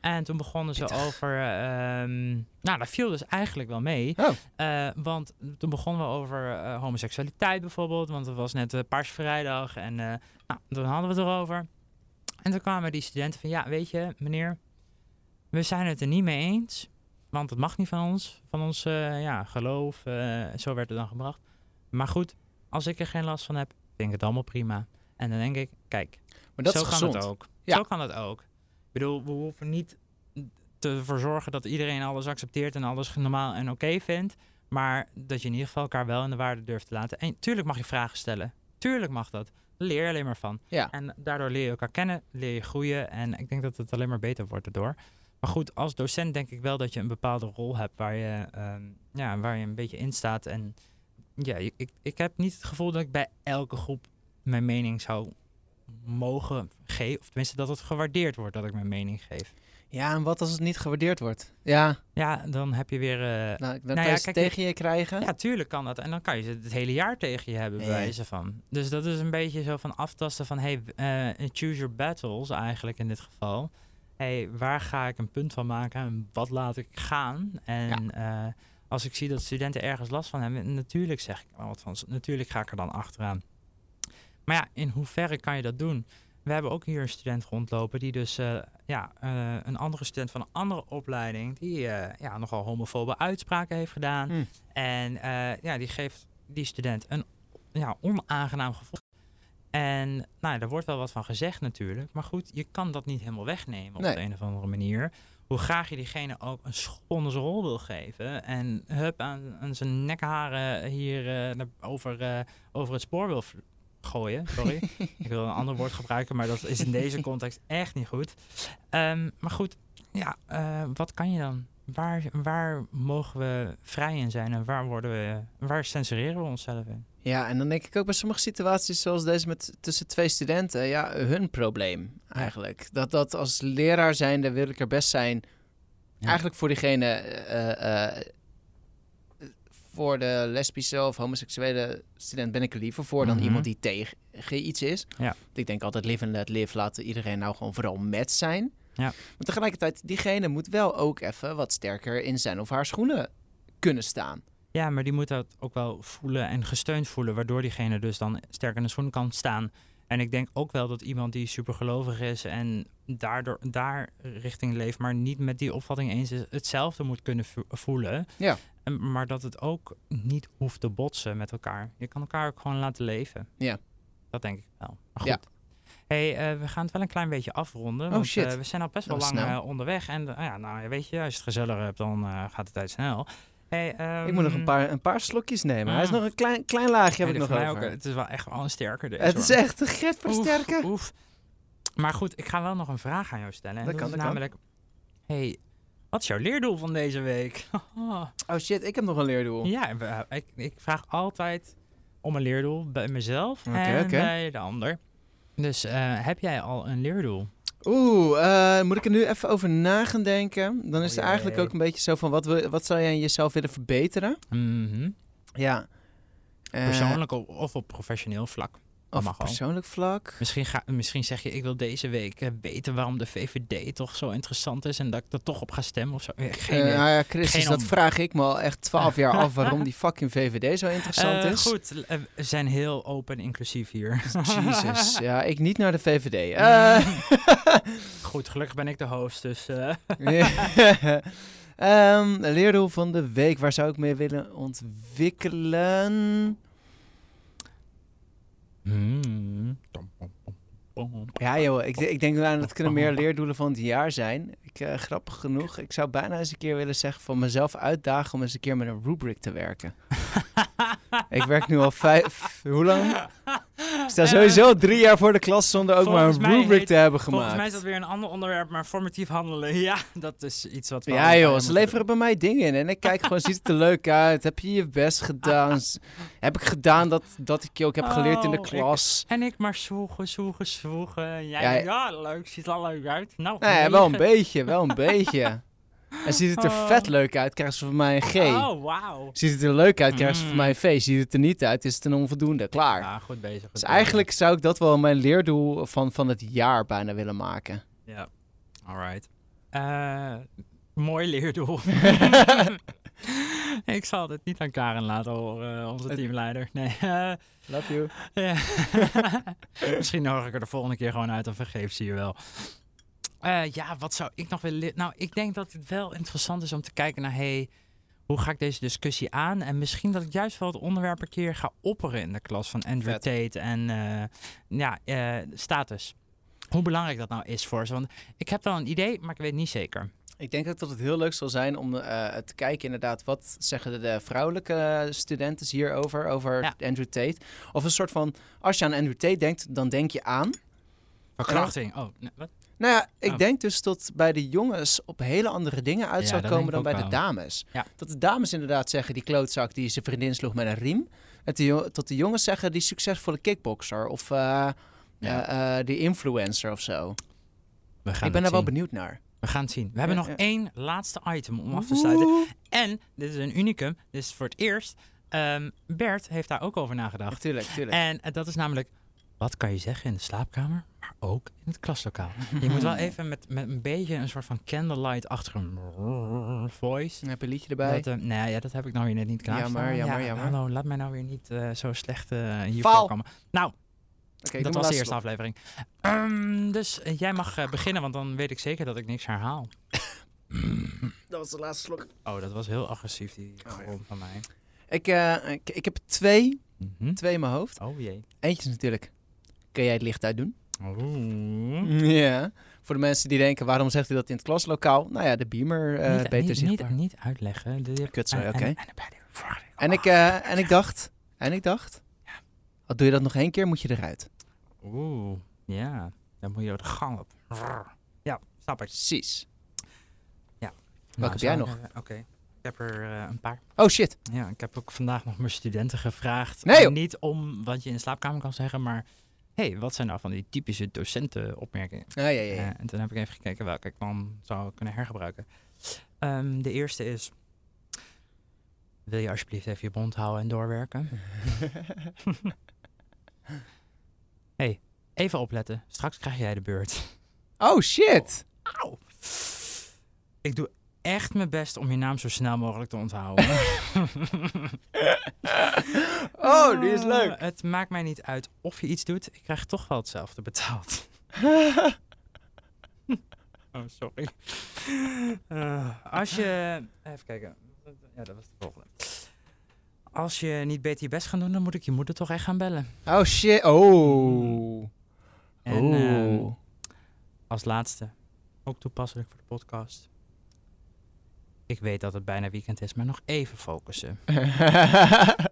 En toen begonnen ze Pittig. over, ehm, nou, dat viel dus eigenlijk wel mee. Oh. Eh, want toen begonnen we over homoseksualiteit bijvoorbeeld. Want het was net uh, Paars Vrijdag. En nou, toen hadden we het erover. En toen kwamen die studenten van... Ja, weet je, meneer... We zijn het er niet mee eens. Want het mag niet van ons. Van ons ja, geloof. zo werd het dan gebracht. Maar goed, als ik er geen last van heb... Vind ik het allemaal prima. En dan denk ik... Kijk, Maar dat zo is kan gezond. het ook. Ja. Zo kan het ook. Ik bedoel, we hoeven niet te ervoor zorgen dat iedereen alles accepteert en alles normaal en oké vindt. Maar dat je in ieder geval elkaar wel in de waarde durft te laten. En tuurlijk mag je vragen stellen. Tuurlijk mag dat. Leer je alleen maar van. Ja. En daardoor leer je elkaar kennen, leer je groeien. En ik denk dat het alleen maar beter wordt erdoor. Maar goed, als docent denk ik wel dat je een bepaalde rol hebt waar je, ehm, ja, waar je een beetje in staat. En ja, ik, ik heb niet het gevoel dat ik bij elke groep mijn mening zou mogen geven. Of tenminste dat het gewaardeerd wordt dat ik mijn mening geef. Ja, en wat als het niet gewaardeerd wordt? Ja, Ja, dan heb je weer... eh, nou, dan Nou kan ja, je kijk, tegen je krijgen. ja, tuurlijk kan dat. En dan kan je ze het hele jaar tegen je hebben, bij wijze van. Dus dat is een beetje zo van aftasten van... Hey, eh, choose your battles eigenlijk in dit geval. Hey, waar ga ik een punt van maken en wat laat ik gaan? En eh, als ik zie dat studenten ergens last van hebben... Natuurlijk zeg ik er wat van. Natuurlijk ga ik er dan achteraan. Maar ja, in hoeverre kan je dat doen? We hebben ook hier een student rondlopen die dus, eh, ja, eh, een andere student van een andere opleiding, die eh, ja, nogal homofobe uitspraken heeft gedaan. Hm. En ja, die geeft die student een ja, onaangenaam gevoel. En nou, ja, daar wordt wel wat van gezegd natuurlijk. Maar goed, je kan dat niet helemaal wegnemen op Nee. de een of andere manier. Hoe graag je diegene ook een zijn rol wil geven. En hup aan, aan zijn nekharen hier over, over het spoor wil gooien. Sorry. [laughs] Ik wil een ander woord gebruiken, maar dat is in deze context echt niet goed. Ehm, maar goed, ja, eh, wat kan je dan? Waar, waar mogen we vrij in zijn en waar, worden we, waar censureren we onszelf in? Ja, en dan denk ik ook bij sommige situaties zoals deze met tussen twee studenten, ja, hun probleem eigenlijk. Dat dat als leraar zijnde wil ik er best zijn, Ja. eigenlijk voor diegene, eh, eh, voor de lesbische of homoseksuele student ben ik er liever voor dan Mhm. iemand die tegen iets is. Ja. Want Ik denk altijd live and let live, laten iedereen nou gewoon vooral met zijn. Ja. Maar tegelijkertijd, diegene moet wel ook even wat sterker in zijn of haar schoenen kunnen staan. Ja, maar die moet dat ook wel voelen en gesteund voelen, waardoor diegene dus dan sterk in de schoenen kan staan. En ik denk ook wel dat iemand die supergelovig is en daardoor daar richting leeft, maar niet met die opvatting eens is, hetzelfde moet kunnen vo- voelen. Ja. En- Maar dat het ook niet hoeft te botsen met elkaar. Je kan elkaar ook gewoon laten leven. Ja. Dat denk ik wel. Maar goed. Ja. Hey, eh, we gaan het wel een klein beetje afronden. Oh, want, shit. eh, we zijn al best wel lang eh, onderweg. En ja, nou, ja, weet je, als je het gezellig hebt, dan gaat de tijd snel. Hey, Ik moet nog een ehm, paar, een paar slokjes nemen. Hij is mm. nog een klein, klein laagje heb ik nog over. ook, het is wel echt wel een sterker deze. het is echt een get voor Oef, sterke. Oef. Maar goed, ik ga wel nog een vraag aan jou stellen. En Dat dat, kan, namelijk... hey, wat is jouw leerdoel van deze week? [laughs] Oh shit, ik heb nog een leerdoel. ja, ik, ik vraag altijd om een leerdoel bij mezelf en bij de ander. Dus eh, heb jij al een leerdoel? Oeh, eh, moet ik er nu even over na gaan denken? Dan is Oh het eigenlijk ook een beetje zo van, wat, wil, wat zou jij in jezelf willen verbeteren? Mhm. Ja. Eh, Persoonlijk o- of op professioneel vlak. Of mag wel. persoonlijk vlak? Misschien, ga, misschien zeg je, ik wil deze week eh, weten waarom de VVD toch zo interessant is en dat ik er toch op ga stemmen of zo. Eh, Geen nou ja, Christus, Geen dat om- vraag ik me al echt twaalf jaar af [laughs] waarom die fucking VVD zo interessant Eh, is. Goed, we zijn heel open en inclusief hier. [laughs] Jezus, ja, ik niet naar de VVD. Eh, [laughs] Goed, gelukkig ben ik de host, dus... eh, Ehm, leerdoel van de week, waar zou ik mee willen ontwikkelen? Hmm. Ja joh, ik, ik denk nou, dat kunnen meer leerdoelen van het jaar zijn. Ik, eh, grappig genoeg, ik zou bijna eens een keer willen zeggen van mezelf uitdagen om eens een keer met een rubric te werken. [laughs] ik werk nu al vijf, hoe lang? Ik sta sowieso drie jaar voor de klas zonder ook maar een rubric heet- te hebben gemaakt. Volgens mij is dat weer een ander onderwerp, maar formatief handelen. [laughs] Ja, dat is iets wat we Ja joh, ze leveren bij mij dingen in en ik kijk gewoon, ziet het er leuk uit? Heb je je best gedaan? [laughs] Heb ik gedaan dat, dat ik je ook heb geleerd in de Oh, ik- klas? En ik maar zwoegen, zwoegen, zwoegen. Jij, Ja, ja, leuk, ziet er al leuk uit. Nou, Nee, Nou wel een [laughs] beetje, wel een beetje. En ziet het er Oh. vet leuk uit, krijgen ze van mij een G. Oh, wauw. Ziet het er leuk uit, krijgen ze van Mm. mij een V. Ziet het er niet uit, is het een onvoldoende. Klaar. Ja, goed bezig. goed dus bezig. eigenlijk zou ik dat wel mijn leerdoel van, van het jaar bijna willen maken. Ja, alright. Eh mooi leerdoel. [laughs] ik zal dit niet aan Karen laten horen, eh, onze teamleider. Nee. [laughs] Love you. [laughs] ja. Misschien nodig ik er de volgende keer gewoon uit, of vergeef ze je wel. Eh, ja, wat zou ik nog willen leren? Nou, ik denk dat het wel interessant is om te kijken naar... Hey, hoe ga ik deze discussie aan? En misschien dat ik juist wel het onderwerp een keer ga opperen in de klas van Andrew Vet. Tate en eh, ja, eh, status. Hoe belangrijk dat nou is voor ze. Want ik heb wel een idee, maar ik weet niet zeker. Ik denk ook dat het heel leuk zal zijn om eh, te kijken inderdaad... wat zeggen de, de vrouwelijke studenten hierover, over Ja. Andrew Tate. Of een soort van, als je aan Andrew Tate denkt, dan denk je aan... Verkrachting. Oh, nee, wat? Nou ja, ik Oh. denk dus dat bij de jongens op hele andere dingen uit Ja, zou dat komen dan bij de dames. Ja. Dat de dames inderdaad zeggen, die klootzak die zijn vriendin sloeg met een riem. En de tot de jongens zeggen, die succesvolle kickboxer of Ja. eh, die influencer of zo. We gaan ik ben daar wel benieuwd naar. We gaan het zien. We hebben nog één laatste item om af te sluiten. En, dit is een unicum, dit is voor het eerst. ehm, Bert heeft daar ook over nagedacht. Natuurlijk, tuurlijk. En dat is namelijk, wat kan je zeggen in de slaapkamer, ook in het klaslokaal. [laughs] Je moet wel even met, met een beetje een soort van candlelight-achtige voice. Heb je een liedje erbij? Dat, eh, nee, ja, dat heb ik nou weer net niet klaar. Jammer, jammer, jammer. Hallo, laat mij nou weer niet eh, zo slecht eh hier voorkomen. Nou, dat was de eerste aflevering. Ehm, dus jij mag beginnen, want dan weet ik zeker dat ik niks herhaal. [coughs] Dat was de laatste slok. Oh, dat was heel agressief, die Oh, ja. van mij. Ik, ik, ik heb twee, Mhm. twee in mijn hoofd. Oh jee. Eentje is natuurlijk, kun jij het licht uitdoen? Oeh. Ja. Voor de mensen die denken, waarom zegt u dat in het klaslokaal? Nou ja, de beamer eh niet, beter niet, zichtbaar. niet, niet uitleggen. De, Kut, sorry, oké. En, ik, eh, en ik dacht, en ik dacht, wat doe je dat nog één keer, moet je eruit. Oeh, ja. Dan moet je door de gang op. Ja, snap ik. Precies. Nou, heb jij nog? eh, Oké, ik heb er een paar. Oh shit. Ja, ik heb ook vandaag nog mijn studenten gevraagd. Nee. Niet om wat je in de slaapkamer kan zeggen, maar... hey, wat zijn nou van die typische docentenopmerkingen? Ja, ja, ja. ja. Eh, en toen heb ik even gekeken welke ik dan zou kunnen hergebruiken. Ehm, de eerste is... Wil je alsjeblieft even je mond houden en doorwerken? [laughs] hey, even opletten. Straks krijg jij de beurt. oh shit. Auw. Ik doe echt mijn best om je naam zo snel mogelijk te onthouden. [laughs] Oh, die is leuk. Ah, Het maakt mij niet uit of je iets doet. Ik krijg toch wel hetzelfde betaald. [laughs] oh, sorry. Eh, als je... Even kijken. Ja, dat was de volgende. Als je niet beter je best gaat doen, dan moet ik je moeder toch echt gaan bellen. Oh shit. Oh. En oh. ehm, als laatste, ook toepasselijk voor de podcast. Ik weet dat het bijna weekend is, maar nog even focussen. [laughs]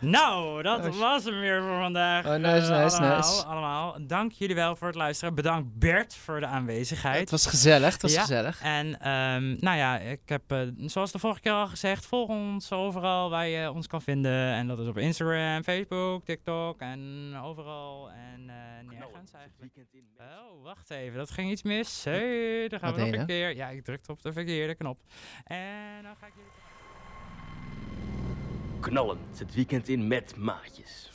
Nou, dat was hem weer voor vandaag. Oh, nice, Eh, nice, allemaal, nice. Allemaal. Dank jullie wel voor het luisteren. Bedankt Bert voor de aanwezigheid. Het was gezellig, het was Ja. gezellig. En ehm, nou ja, ik heb eh, zoals de vorige keer al gezegd, volg ons overal waar je ons kan vinden. En dat is op Instagram, Facebook, TikTok en overal. En eh nergens eigenlijk. Oh, wacht even, dat ging iets mis. Hey, dan gaan Wat we nog een keer. Ja, ik drukte op de verkeerde knop. En dan ga ik jullie knallen het weekend in met maatjes.